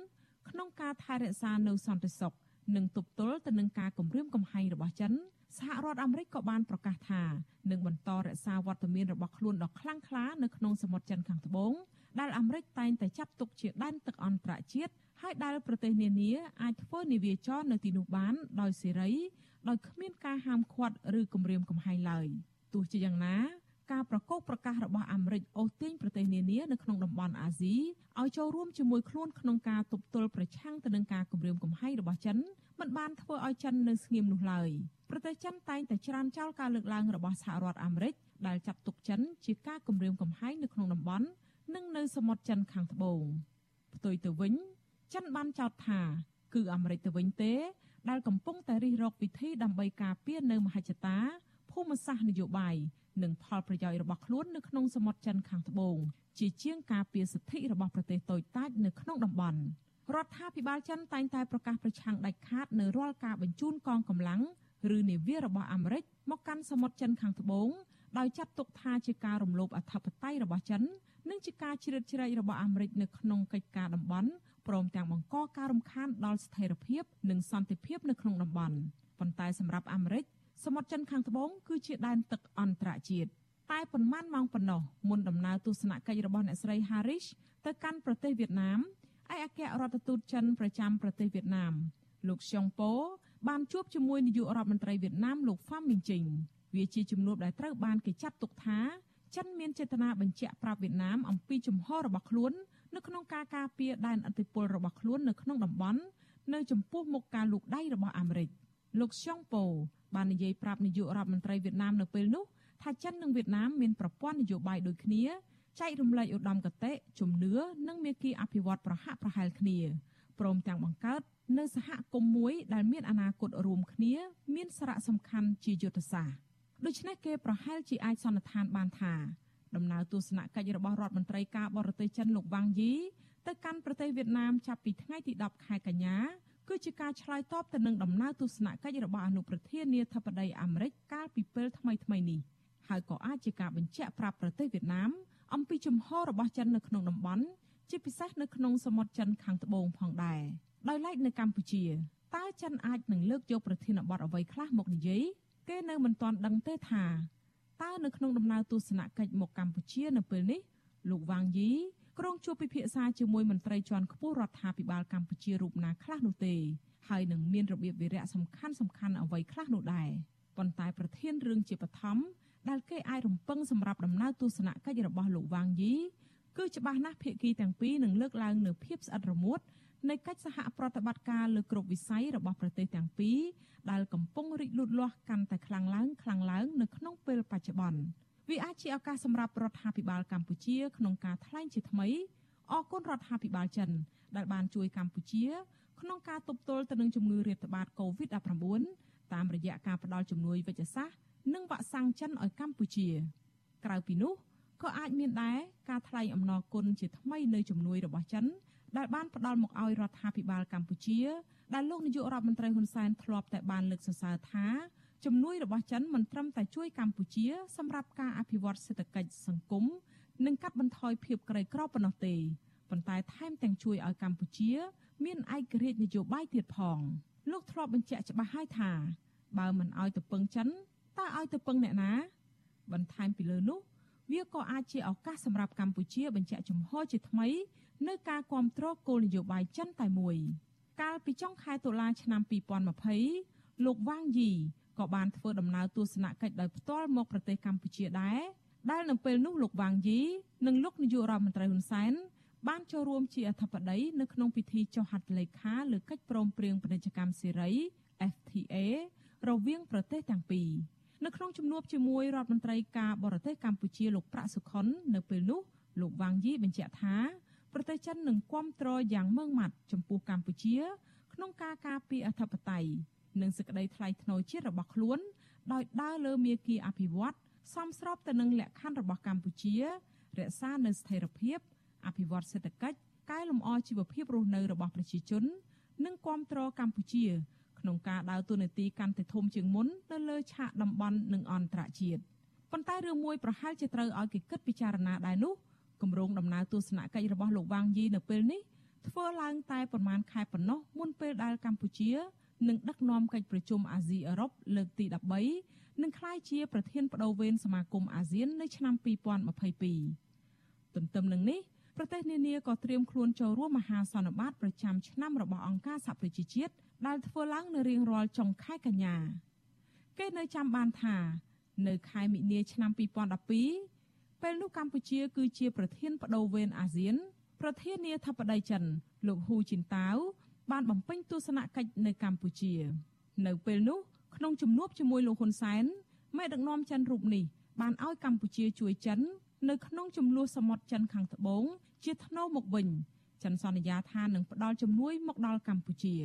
ក្នុងការថែរក្សានៅសន្តិសុខ និងទប់ទល់ទៅនឹងការគំរាមកំហែងរបស់ចិនសហរដ្ឋអាមេរិកក៏បានប្រកាសថានឹងបន្តរក្សាវត្តមានរបស់ខ្លួនដ៏ខ្លាំងក្លានៅក្នុងសមុទ្រចិនខាងត្បូងដែលអាមេរិកតែងតែចាត់ទុកជាដែនទឹកអន្តរជាតិហើយដែលប្រទេសនានាអាចធ្វើនាវាចរនៅទីនោះបានដោយសេរីដោយគ្មានការហាមឃាត់ឬគំរាមកំហែងឡើយទោះជាយ៉ាងណា ការប្រកោកប្រកាសរបស់អាមេរិកអូសទាញប្រទេសនានានៅក្នុងតំបន់អាស៊ីឲ្យចូលរួមជាមួយខ្លួនក្នុងការទប់ទល់ប្រឆាំងទៅនឹងការគំរាមកំហែងរបស់ចិនមិនបានធ្វើឲ្យចិននៅស្ងៀមនោះឡើយប្រទេសចិនតែងតែច្រានចោលការលើកឡើងរបស់សហរដ្ឋអាមេរិកដែលចាត់ទុកចិនជាការគំរាមកំហែងនៅក្នុងតំបន់និងនៅសមុទ្រចិនខាងត្បូងផ្ទុយទៅវិញចិនបានចោទថា គឺអាមេរិកទៅវិញទេ ដែលកំពុងតែរិះរកវិធីដើម្បីការពារនៅមហិច្ឆតា ភូមិសាស្ត្រនយោបាយនិងផលប្រយោជន៍របស់ខ្លួននៅក្នុងសមុទ្រចិនខាងត្បូងជាជាងការពារសិទ្ធិរបស់ប្រទេសតូចតាចនៅក្នុងតំបន់រដ្ឋាភិបាលចិនតែងតែប្រកាសប្រឆាំងដាច់ខាតនៅរាល់ការបញ្ជូនកងកម្លាំងឬនាវារបស់អាមេរិកមកកាន់សមុទ្រចិនខាងត្បូងដោយចាត់ទុកថាជាការរំលោភអធិបតេយ្យរបស់ចិននិងជាការជ្រៀតជ្រែករបស់អាមេរិកនៅក្នុងកិច្ចការតំបន់ព្រមទាំងបង្កការរំខានដល់ស្ថិរភាពនិងសន្តិភាពនៅក្នុងតំបន់ប៉ុន្តែសម្រាប់អាមេរិក សមុទ្រចិនខាងត្បូងគឺជាដែនទឹកអន្តរជាតិតែប៉ុន្មានម៉ោងប៉ុណ្ណោះមុនដំណើរទស្សនកិច្ចរបស់អ្នកស្រី Harris ទៅកាន់ប្រទេសវៀតណាមឯកអគ្គរដ្ឋទូតចិនប្រចាំប្រទេសវៀតណាមលោកស៊ុងប៉ូបានជួបជាមួយនាយករដ្ឋមន្ត្រីវៀតណាមលោកហ្វាំមីងជីងវាជាជំនួបដែលត្រូវបានគេចាត់ទុកថាចិនមានចេតនាបញ្ជាក់ប្រាប់វៀតណាមអំពីជំហររបស់ខ្លួននៅក្នុងការការពារដែនអធិបុលរបស់ខ្លួននៅក្នុងតំបន់នៅចំពោះមុខការលូកដៃរបស់អាមេរិក លោកស៊ុងប៉ូបាននិយាយប្រាប់នាយករដ្ឋមន្ត្រីវៀតណាមនៅពេលនោះថាចិននិងវៀតណាមមានប្រព័ន្ធនយោបាយដូចគ្នាចែករំលែកឧត្តមគតិជំនឿនិងមេគីអភិវឌ្ឍប្រហាក់ប្រហែលគ្នាព្រមទាំងបង្កើតនៅសហគមន៍មួយដែលមានអនាគតរួមគ្នា មានសារៈសំខាន់ជាយុទ្ធសាស្ត្រដូច្នេះគេប្រហែលជាអាចសន្និដ្ឋានបានថាដំណើរទស្សនកិច្ចរបស់រដ្ឋមន្ត្រីការបរទេសចិនលោកវ៉ាងយីទៅកាន់ប្រទេសវៀតណាមចាប់ពីថ្ងៃទី10ខែកញ្ញា គឺជាការឆ្លើយតបទៅនឹងដំណើរទស្សនកិច្ចរបស់អនុប្រធានាធិបតីអាមេរិកកាលពីពេលថ្មីៗនេះហើយក៏អាចជាការបញ្ជាក់ប្រាប់ប្រទេសវៀតណាមអំពីជំហររបស់ចិននៅក្នុងតំបន់ជាពិសេសនៅក្នុងសមុទ្រចិនខាងត្បូងផងដែរដោយឡែកនៅកម្ពុជាតើចិនអាចនឹងលើកយកប្រធានបទអ្វីខ្លះមកនិយាយគេនៅមិនទាន់ដឹងទេថាតើនៅក្នុងដំណើរទស្សនកិច្ចមកកម្ពុជានៅពេលនេះលោកវ៉ាងយី ក្រុងជួបពិភាក្សាជាមួយមន្ត្រីជាន់ខ្ពស់រដ្ឋាភិបាលកម្ពុជារូបណាខ្លះនោះទេហើយនឹងមានរបៀបវិរៈសំខាន់សំខាន់អ្វីខ្លះនោះដែរប៉ុន្តែប្រធានរឿងជាបឋមដែលគេអាចរំពឹងសម្រាប់ដំណើរទស្សនកិច្ចរបស់លោកវ៉ាងយីគឺច្បាស់ណាស់ភាគីទាំងពីរនឹងលើកឡើងនូវភាពស្អិតរមួតនៃកិច្ចសហប្រតិបត្តិការលើគ្រប់វិស័យរបស់ប្រទេសទាំងពីរដែលកំពុងរីកលូតលាស់កាន់តែខ្លាំងឡើងខ្លាំងឡើងនៅក្នុងពេលបច្ចុប្បន្ន វាអាចជាឱកាសសម្រាប់រដ្ឋាភិបាលកម្ពុជាក្នុងការថ្លែងជាថ្មីអរគុណរដ្ឋាភិបាលចិន ដែលបានជួយកម្ពុជា ក្នុងការទប់ទល់ទៅនឹងជំងឺរាតត្បាត COVID-19 តាមរយៈការផ្តល់ជំនួយវិទ្យាសាស្ត្រនិងវ៉ាក់សាំងចិនឲ្យកម្ពុជា ក្រៅពីនោះក៏អាចមានដែរការថ្លែងអំណរគុណជាថ្មីនៅជំនួយរបស់ចិន ដែលបានផ្ដល់មកឲ្យរដ្ឋាភិបាលកម្ពុជាដែលលោកនាយករដ្ឋមន្ត្រីហ៊ុនសែនធ្លាប់តែបានលើកសរសើរថា ជំនួយរបស់ចិនមិនត្រឹមតែជួយកម្ពុជា សម្រាប់ការអភិវឌ្ឍសេដ្ឋកិច្ចសង្គមនិងកាត់បន្ថយភាពក្រីក្រប៉ុណ្ណោះទេប៉ុន្តែថែមទាំងជួយឲ្យកម្ពុជា មានឯករាជ្យនយោបាយទៀតផងលោកធ្លាប់បញ្ជាក់ច្បាស់ហើយថា បើមិនឲ្យទៅពឹងចិនតើឲ្យទៅពឹងអ្នកណា បន្ថែមពីលើនោះ វាក៏អាចជាឱកាសសម្រាប់កម្ពុជាបញ្ជាក់ចំហជាថ្មីនៅការគ្រប់គ្រងគោលនយោបាយចិនតែមួយ កាលពីចុងខែតុលាឆ្នាំ2020លោកវ៉ាងយី ក៏បានធ្វើដំណើរទស្សនកិច្ចដោយផ្ទាល់មកប្រទេសកម្ពុជាដែរដែលនៅពេលនោះលោកវ៉ាងយីនិងលោកនាយករដ្ឋមន្ត្រីហ៊ុនសែនបានចូលរួមជាអធិបតីនៅក្នុងពិធីចុះហត្ថលេខាលើកិច្ចព្រមព្រៀងពាណិជ្ជកម្មសេរី FTA រវាងប្រទេសទាំងពីរនៅក្នុងជំនួបជាមួយរដ្ឋមន្ត្រីការបរទេសកម្ពុជាលោកប្រាក់សុខុននៅពេលនោះលោកវ៉ាងយីបញ្ជាក់ថាប្រទេសចិននឹងគ្រប់គ្រងយ៉ាងម៉ឺងម៉ាត់ចំពោះកម្ពុជា ក្នុងការការពារអធិបតេយ្យ និងសេចក្តីថ្លៃថ្នូរជាតិរបស់ខ្លួនដោយដើរលើមាគ៌ាអភិវឌ្ឍសមស្របទៅនឹងលក្ខខណ្ឌរបស់កម្ពុជា រក្សានូវស្ថិរភាព អភិវឌ្ឍសេដ្ឋកិច្ចកែលម្អជីវភាពរស់នៅរបស់ប្រជាជន និងគ្រប់គ្រងកម្ពុជាក្នុងការដើរតួនាទីកាន់តែធំជាងមុននៅលើឆាកតំបន់និងអន្តរជាតិប៉ុន្តែរឿងមួយប្រហែលជាត្រូវឲ្យគេគិតពិចារណាដែរនោះគម្រោងដំណើរទស្សនកិច្ចរបស់លោកវ៉ាងយីនៅពេលនេះធ្វើឡើងតែប្រមាណខែប៉ុណ្ណោះមុនពេលដែលកម្ពុជា នឹងដឹកនាំកិច្ចប្រជុំអាស៊ីអឺរ៉ុបលើកទី13និងក្លាយជាប្រធានបដូវវេនសមាគមអាស៊ាននៅឆ្នាំ2022ទន្ទឹមនឹងនេះប្រទេសនានាក៏ត្រៀមខ្លួនចូលរួមមហាសន្និបាតប្រចាំឆ្នាំរបស់អង្គការសហប្រជាជាតិដែលធ្វើឡើងនៅរៀងរាល់ចុងខែកញ្ញាគេនៅចាំបានថា នៅខែមិនិនាឆ្នាំ2012ពេលនោះកម្ពុជាគឺជាប្រធានបដូវវេនអាស៊ាន ប្រធានាធិបតីចិន លោកហ៊ូជីនតាវ បានបំពេញទស្សនកិច្ចនៅកម្ពុជា នៅពេលនោះក្នុងជំនួបជាមួយលោកហ៊ុនសែនមេដឹកនាំចិនរូបនេះបានឲ្យកម្ពុជាជួយចិន នៅក្នុងចំនួនសមុទ្រចិនខាងត្បូង ជាថ្នូរមកវិញចិនសន្យាថានឹងផ្ដល់ជំនួយមកដល់កម្ពុជា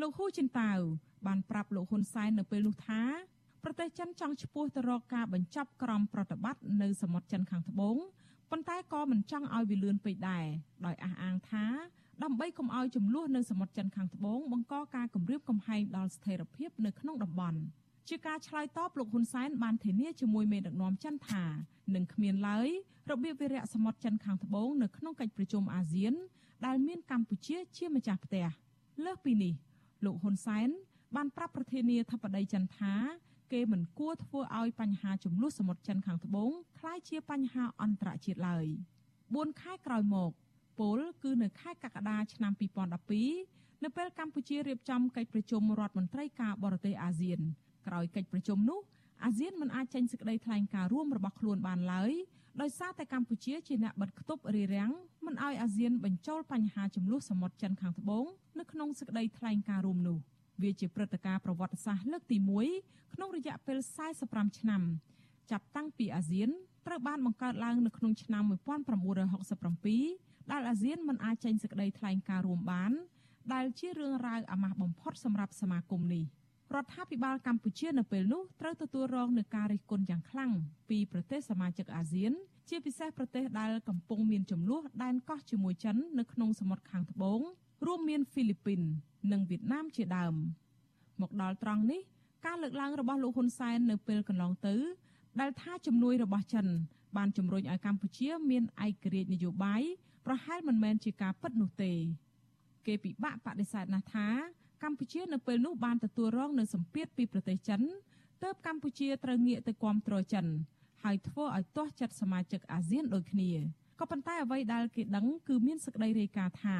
លោកហ៊ូចិនតាវបានប្រាប់លោកហ៊ុនសែននៅពេលនោះថាប្រទេសចិនចង់ឈ្មោះទៅរកការបញ្ចប់ក្រមប្រតិបត្តិនៅសមុទ្រចិនខាងត្បូងប៉ុន្តែក៏មិនចង់ឲ្យវាលឿនពេកដែរដោយអះអាងថា ដើម្បីកុំឲ្យចំនួននៅសមុទ្រចិនខាងត្បូងបង្កការគំរាមកំហែងដល់ស្ថិរភាពនៅក្នុងតំបន់ជាការឆ្លើយតបលោកហ៊ុនសែនបានធានាជាមួយមេដឹកនាំចិនថានឹងគ្មានឡើយរបៀបវិរៈសមុទ្រចិនខាងត្បូងនៅក្នុងកិច្ចប្រជុំអាស៊ាន ដែលមានកម្ពុជាជាម្ចាស់ផ្ទះលើសពីនេះលោកហ៊ុនសែនបានប្រាប់ប្រធានាធិបតីចិនថា គេមិនគួរធ្វើឲ្យបញ្ហាចំនួនសមុទ្រចិនខាងត្បូងក្លាយជាបញ្ហាអន្តរជាតិឡើយ4ខែក្រោយមក ពលគឺនៅខែកក្កដាឆ្នាំ2012នៅពេលកម្ពុជារៀបចំកិច្ចប្រជុំរដ្ឋមន្ត្រីការបរទេសអាស៊ានក្រោយកិច្ចប្រជុំនោះអាស៊ានមិនអាចចេញសេចក្តីថ្លែងការណ៍រួមរបស់ខ្លួនបានឡើយដោយសារតែកម្ពុជាជាអ្នកបិទគប់រារាំងមិនឲ្យអាស៊ានបញ្ចូលបញ្ហាចំនួនសមុទ្រចិនខាងត្បូងនៅក្នុងសេចក្តីថ្លែងការណ៍រួមនោះវាជាព្រឹត្តិការណ៍ប្រវត្តិសាស្ត្រលើកទី1ក្នុងរយៈពេល45ឆ្នាំចាប់តាំងពីអាស៊ានត្រូវបានបង្កើតឡើងនៅក្នុងឆ្នាំ1967 ដែលអាស៊ានមិនអាចចេញសេចក្តីថ្លែងការណ៍រួមបាន ដែលជារឿងរ៉ាវអាម៉ាស់បំផុតសម្រាប់សមាគមនេះរដ្ឋាភិបាលកម្ពុជានៅពេលនោះត្រូវទទួលរងនឹងការរិះគន់យ៉ាងខ្លាំងពីប្រទេសសមាជិកអាស៊ាន ជាពិសេសប្រទេសដែលកំពុងមានចំនួនដែនកោះជាមួយចិននៅក្នុងសមុទ្រខាងត្បូង រួមមានហ្វីលីពីន និងវៀតណាមជាដើម មកដល់ត្រង់នេះការលើកឡើងរបស់លោកហ៊ុនសែននៅពេលកន្លងទៅដែលថាជំនួយរបស់ចិន បានជំរុញឲ្យកម្ពុជាមានឯករាជ្យនយោបាយ ប្រហែលមិនមែនជាការពិតនោះទេ គេពិបាកបដិសេធណាស់ថាកម្ពុជានៅពេលនោះបានទទួលរងនូវសម្ពាធពីប្រទេសចិនទើបកម្ពុជាត្រូវងាកទៅគាំទ្រចិន ហើយធ្វើឲ្យទាស់ចិត្តសមាជិកអាស៊ានដូចគ្នាក៏ប៉ុន្តែអ្វីដែលគេដឹងគឺមានសេចក្តីរាយការណ៍ថា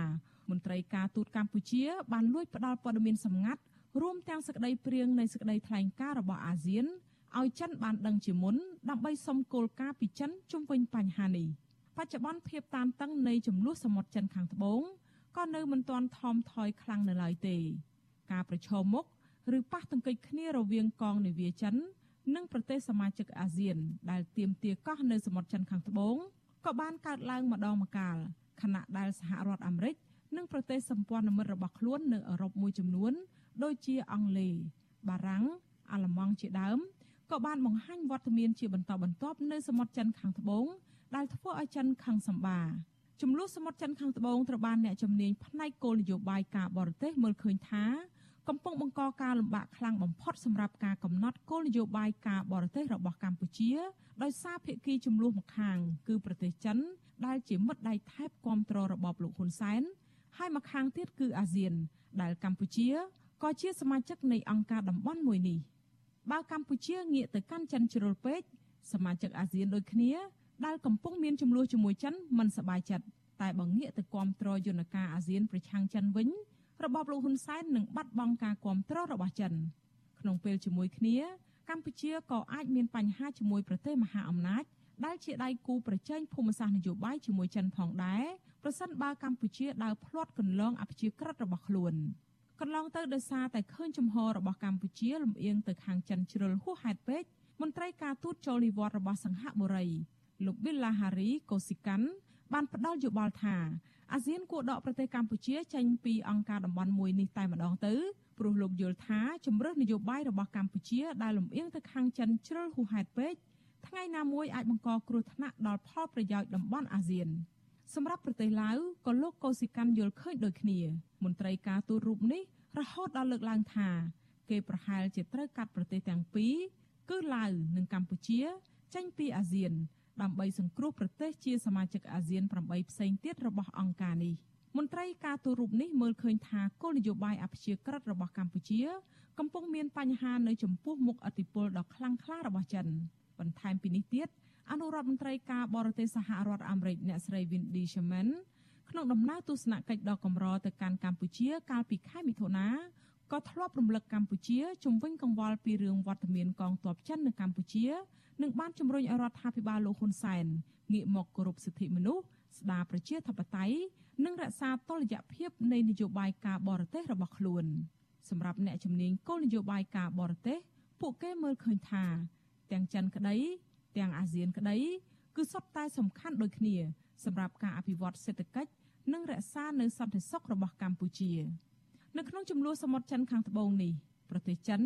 មន្ត្រីការទូតកម្ពុជាបានលួចផ្ដាល់ព័ត៌មានសម្ងាត់រួមទាំងសេចក្តីព្រៀងនៃសេចក្តីថ្លែងការណ៍របស់អាស៊ានឲ្យចិនបានដឹងជាមុនដើម្បីសុំគោលការណ៍ពីចិនជុំវិញបញ្ហានេះ។ បច្ចុប្បន្នភាពតានតឹងនៃចំនួនសមុទ្រចិនខាងត្បូងក៏នៅមិនទាន់ថមថយខ្លាំងនៅឡើយទេ ការប្រឈមមុខឬប៉ះទង្គិចគ្នារវាងកងនាវាចិន និងប្រទេសសមាជិកអាស៊ាន ដែលទាមទារកោះនៅសមុទ្រចិនខាងត្បូងក៏បានកើតឡើងម្ដងម្កាលខណៈដែលសហរដ្ឋអាមេរិកនិងប្រទេសសម្ព័ន្ធមិត្តរបស់ខ្លួននៅអឺរ៉ុបមួយចំនួន ដូចជាអង់គ្លេសបារាំងអាល្លឺម៉ង់ជាដើមក៏បានបង្ហាញវត្តមានជាបន្តបន្ទាប់នៅសមុទ្រចិនខាងត្បូង ដែលធ្វើឲ្យចិនខឹងសម្បាចំនួនសមុទ្រចិនខាងត្បូងត្រូវបានអ្នកជំនាញផ្នែកគោលនយោបាយការបរទេសមើលឃើញថាកំពុងបង្កការលំបាកខ្លាំងបំផុតសម្រាប់ការកំណត់គោលនយោបាយការបរទេសរបស់កម្ពុជាដោយសារភាគីចំនួនម្ខាង គឺប្រទេសចិន ដែលជាមិត្តដៃថែបគាំទ្ររបបលោកហ៊ុនសែនហើយម្ខាងទៀតគឺអាស៊ាន ដែលកម្ពុជាក៏ជាសមាជិកនៃអង្គការតំបន់មួយនេះបើកម្ពុជាងាកទៅកាន់ចិនជ្រុលពេកសមាជិកអាស៊ានដូចគ្នា ដែលកំពុងមានចំនួនជាមួយចិនមិនសบายចិត្តតែបើងាកទៅគាំទ្រយន្តការអាស៊ានប្រឆាំងចិនវិញរបបលោកហ៊ុនសែននឹងបាត់បង់ការគាំទ្ររបស់ចិន ក្នុងពេលជាមួយគ្នាកម្ពុជាក៏អាចមានបញ្ហាជាមួយប្រទេសមហាអំណាចដែលជាដៃគូប្រជែងភូមិសាស្ត្រនយោបាយជាមួយចិនផងដែរប្រសិនបើកម្ពុជាដើរភ្លាត់កន្លងអព្យាក្រឹតរបស់ខ្លួនកន្លងទៅដោយសារតែឃើញចំហរបស់កម្ពុជាលំអៀងទៅខាងចិនជ្រុលហួសហេតុពេកមន្ត្រីការទូតចូលនិវត្តន៍របស់សង្ហបុរី លោកប៊ីឡាហារីកូស៊ីកាន់បានផ្ដល់យោបល់ថាអាស៊ានគួរដកប្រទេសកម្ពុជាចេញពីអង្គការតំបន់មួយនេះតែម្ដងទៅព្រោះលោកយល់ថាជំរើសនយោបាយរបស់កម្ពុជាដែលលំអៀងទៅខាងចិនជ្រុលហួសហេតុពេកថ្ងៃណាមួយអាចបង្កគ្រោះថ្នាក់ដល់ផលប្រយោជន៍តំបន់អាស៊ានសម្រាប់ប្រទេសឡាវក៏លោកកូស៊ីកាន់យល់ឃើញដូចគ្នា មន្ត្រីការទូតរូបនេះរហូតដល់លើកឡើងថាគេប្រហែលជាត្រូវកាត់ប្រទេសទាំងពីរគឺឡាវនិងកម្ពុជា ចេញពីអាស៊ាន ដើម្បីសង្គ្រោះប្រទេសជាសមាជិកអាស៊ាន8ផ្សេងទៀតរបស់អង្គការនេះមន្ត្រីការទូតរូបនេះមើលឃើញថាគោលនយោបាយអព្យាក្រឹតរបស់កម្ពុជា កំពុងមានបញ្ហានៅចំពោះមុខអធិបុលដ៏ខ្លាំងក្លារបស់ចិនបន្ថែមពីនេះទៀតអនុរដ្ឋមន្ត្រីការបរទេសសហរដ្ឋអាមេរិកអ្នកស្រី Wendy Sherman ក្នុងដំណើរទស្សនកិច្ចដ៏កម្រទៅកាន់កម្ពុជា កាលពីខែមិថុនាក៏ធ្លាប់រំលឹកកម្ពុជាជំវិញកង្វល់ពីរឿងវត្តមានកងទ័ពចិននៅកម្ពុជា និងបានជំរុញឲ្យរដ្ឋាភិបាលលោកហ៊ុនសែនងាកមកគោរពសិទ្ធិមនុស្សស្ដារប្រជាធិបតេយ្យនិងរក្សាតុល្យភាពនៃនយោបាយការបរទេសរបស់ខ្លួនសម្រាប់អ្នកជំនាញគោលនយោបាយការបរទេសពួកគេមើលឃើញថា ទាំងចិនក្តីទាំងអាស៊ានក្តីគឺសុទ្ធតែសំខាន់ដូចគ្នា សម្រាប់ការអភិវឌ្ឍសេដ្ឋកិច្ចនិងរក្សានៅសន្តិសុខរបស់កម្ពុជា នៅក្នុងចំនួនសមុទ្រចិនខាងត្បូងនេះប្រទេសចិន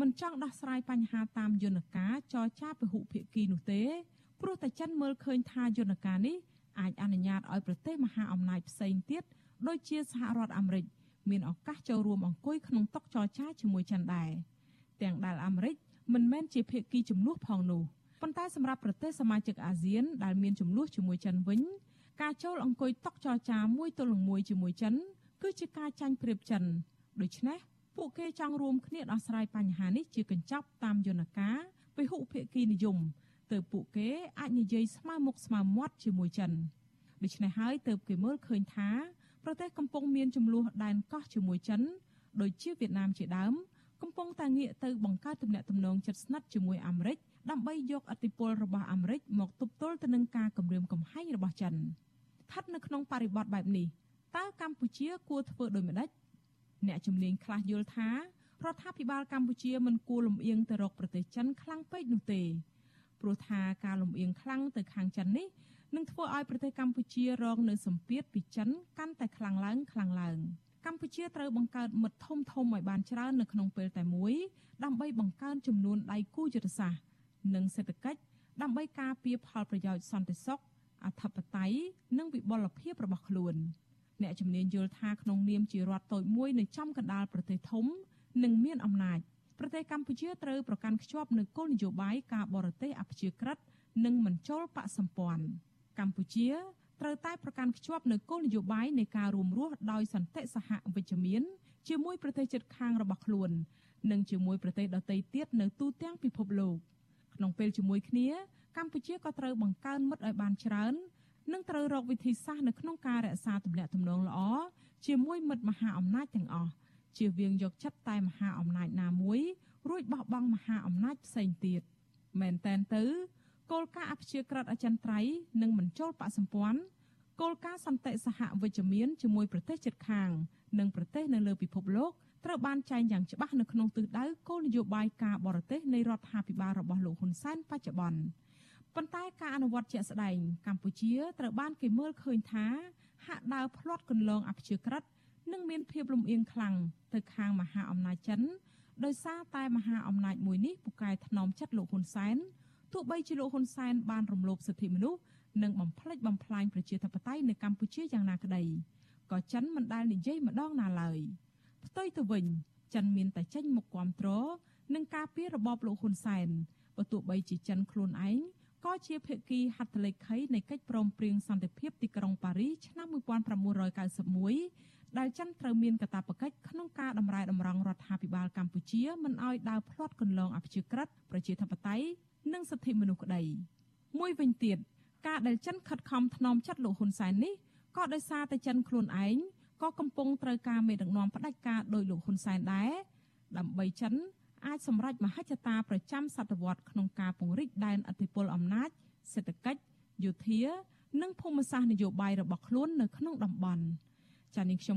មិនចង់ដោះស្រាយបញ្ហាតាមយន្តការចរចាពហុភាគីនោះទេព្រោះតែចិនមើលឃើញថាយន្តការនេះអាចអនុញ្ញាតឲ្យប្រទេសមហាអំណាចផ្សេងទៀតដូចជាសហរដ្ឋអាមេរិកមានឱកាសចូលរួមអង្គុយក្នុងតុចរចាជាមួយចិនដែរទាំងដែលអាមេរិកមិនមែនជាភាគីជំនួសផងនោះប៉ុន្តែសម្រាប់ប្រទេសសមាជិកអាស៊ានដែលមានចំនួនជាមួយចិនវិញការចូលអង្គុយតុចរចាមួយទល់នឹងមួយជាមួយចិនគឺជាការចាញ់ប្រៀបចិនដូច្នេះ ពួកគេចង់រួមគ្នាដោះស្រាយបញ្ហានេះជាកញ្ចប់តាមយន្តការពហុភាគីនិយមទើបពួកគេអាចនិយាយស្មើមុខស្មើមាត់ជាមួយចិនដូច្នេះហើយទើបគេមើលឃើញថាប្រទេសកំពុងមានចំនួនដែនកោះជាមួយចិនដូចជាវៀតណាមជាដើមកំពុងតែងាកទៅបង្កើតទំនាក់ទំនងជិតស្និទ្ធជាមួយអាមេរិកដើម្បីយកអធិបុលរបស់អាមេរិកមកទប់ទល់ទៅនឹងការគំរាមកំហែងរបស់ចិនស្ថិតនៅក្នុងបរិបទបែបនេះតើកម្ពុជាគួរធ្វើដូចម្តេច អ្នកជំនាញខ្លះយល់ថារដ្ឋាភិបាលកម្ពុជាមិនគួរលំអៀងទៅរកប្រទេសចិនខ្លាំងពេកនោះទេព្រោះថាការលំអៀងខ្លាំងទៅខាងចិននេះនឹងធ្វើឲ្យប្រទេសកម្ពុជារងនៅសម្ពាធពីចិនកាន់តែខ្លាំងឡើងខ្លាំងឡើងកម្ពុជាត្រូវបង្កើតមិត្តធំធំឲ្យបានច្រើននៅក្នុងពេលតែមួយដើម្បីបង្កើនចំនួនដៃគូយុទ្ធសាស្ត្រនិងសេដ្ឋកិច្ចដើម្បីការពារផលប្រយោជន៍សន្តិសុខអធិបតេយ្យនិងវិបុលភាពរបស់ខ្លួន អ្នកជំនាញយល់ថាក្នុងនាមជារដ្ឋតូចមួយនៅចំកណ្ដាលប្រទេសធំនិងមានអំណាចប្រទេសកម្ពុជាត្រូវប្រកាន់ខ្ជាប់នូវគោលនយោបាយការបរទេសអព្យាក្រឹតនិងមិនចូលបកសម្ព័ន្ធកម្ពុជាត្រូវតែប្រកាន់ខ្ជាប់នូវគោលនយោបាយនៃការរួមរស់ដោយសន្តិសហវិជ្ជមានជាមួយប្រទេសជិតខាងរបស់ខ្លួន និងជាមួយប្រទេសដទៃទៀតនៅទូទាំងពិភពលោកក្នុងពេលជាមួយគ្នាកម្ពុជាក៏ត្រូវបង្កើនមិត្តឲ្យបានច្រើន និងត្រូវរកវិធីសាស្ត្រនៅក្នុងការរក្សាទំនាក់ទំនងល្អជាមួយមិត្តមហាអំណាចទាំងអស់ជៀសវាងយកចិត្តតែមហាអំណាចណាមួយ រួចបោះបង់មហាអំណាចផ្សេងទៀតមែនតែនទៅគោលការណ៍អព្យាក្រឹតអចិន្ត្រៃយ៍និងមិនចូលបកសម្ព័ន្ធគោលការណ៍សន្តិសហវិជ្ជមានជាមួយប្រទេសជិតខាង និងប្រទេសនៅលើពិភពលោកត្រូវបានចែងយ៉ាងច្បាស់នៅក្នុងទិសដៅគោលនយោបាយការបរទេសនៃរដ្ឋាភិបាលរបស់លោកហ៊ុនសែនបច្ចុប្បន្ន ប៉ុន្តែការអនុវត្តជាក់ស្ដែងកម្ពុជាត្រូវបានគេមើលឃើញថាហាក់ដើរភ្លាត់កន្លងអព្យាក្រឹតនិងមានភាពលំអៀងខ្លាំងទៅខាងមហាអំណាចចិនដោយសារតែមហាអំណាចមួយនេះពូកែថ្នមចិត្តលោកហ៊ុនសែនទោះបីជាលោកហ៊ុនសែនបានរំលោភសិទ្ធិមនុស្សនិងបំផ្លិចបំផ្លាញប្រជាធិបតេយ្យនៅកម្ពុជាយ៉ាងណាក្តីក៏ចិនមិនដែលនិយាយម្ដងណាឡើយផ្ទុយទៅវិញចិនមានតែចេញមុខគាំទ្រនឹងការពីរបបលោកហ៊ុនសែនបើទោះបីជាចិនខ្លួនឯង ក៏ជាភាគីហត្ថលេខីនៃកិច្ចព្រមព្រៀងសន្តិភាពទីក្រុងប៉ារីសឆ្នាំ1991ដែលចិនត្រូវមានកាតព្វកិច្ចក្នុងការតម្រែតម្រង់រដ្ឋាភិបាលកម្ពុជាមិនឲ្យដើរផ្លាត់កន្លងអព្យាក្រឹតប្រជាធិបតេយ្យនិងសិទ្ធិមនុស្សក្តីមួយវិញទៀតការដែលចិនខិតខំថ្នមចិត្តលោកហ៊ុនសែននេះក៏ដោយសារតែចិនខ្លួនឯងក៏កំពុងត្រូវការមេដឹកនាំផ្ដាច់ការដោយលោកហ៊ុនសែនដែរដើម្បីចិន អាចសម្រេចមហិច្ឆតាប្រចាំសតវត្សក្នុងការពង្រីកដែនអធិបតេយ្យអំណាច សេដ្ឋកិច្ចយោធា និងភូមិសាស្ត្រនយោបាយរបស់ខ្លួននៅក្នុងតំបន់ចា៎នាងខ្ញុំ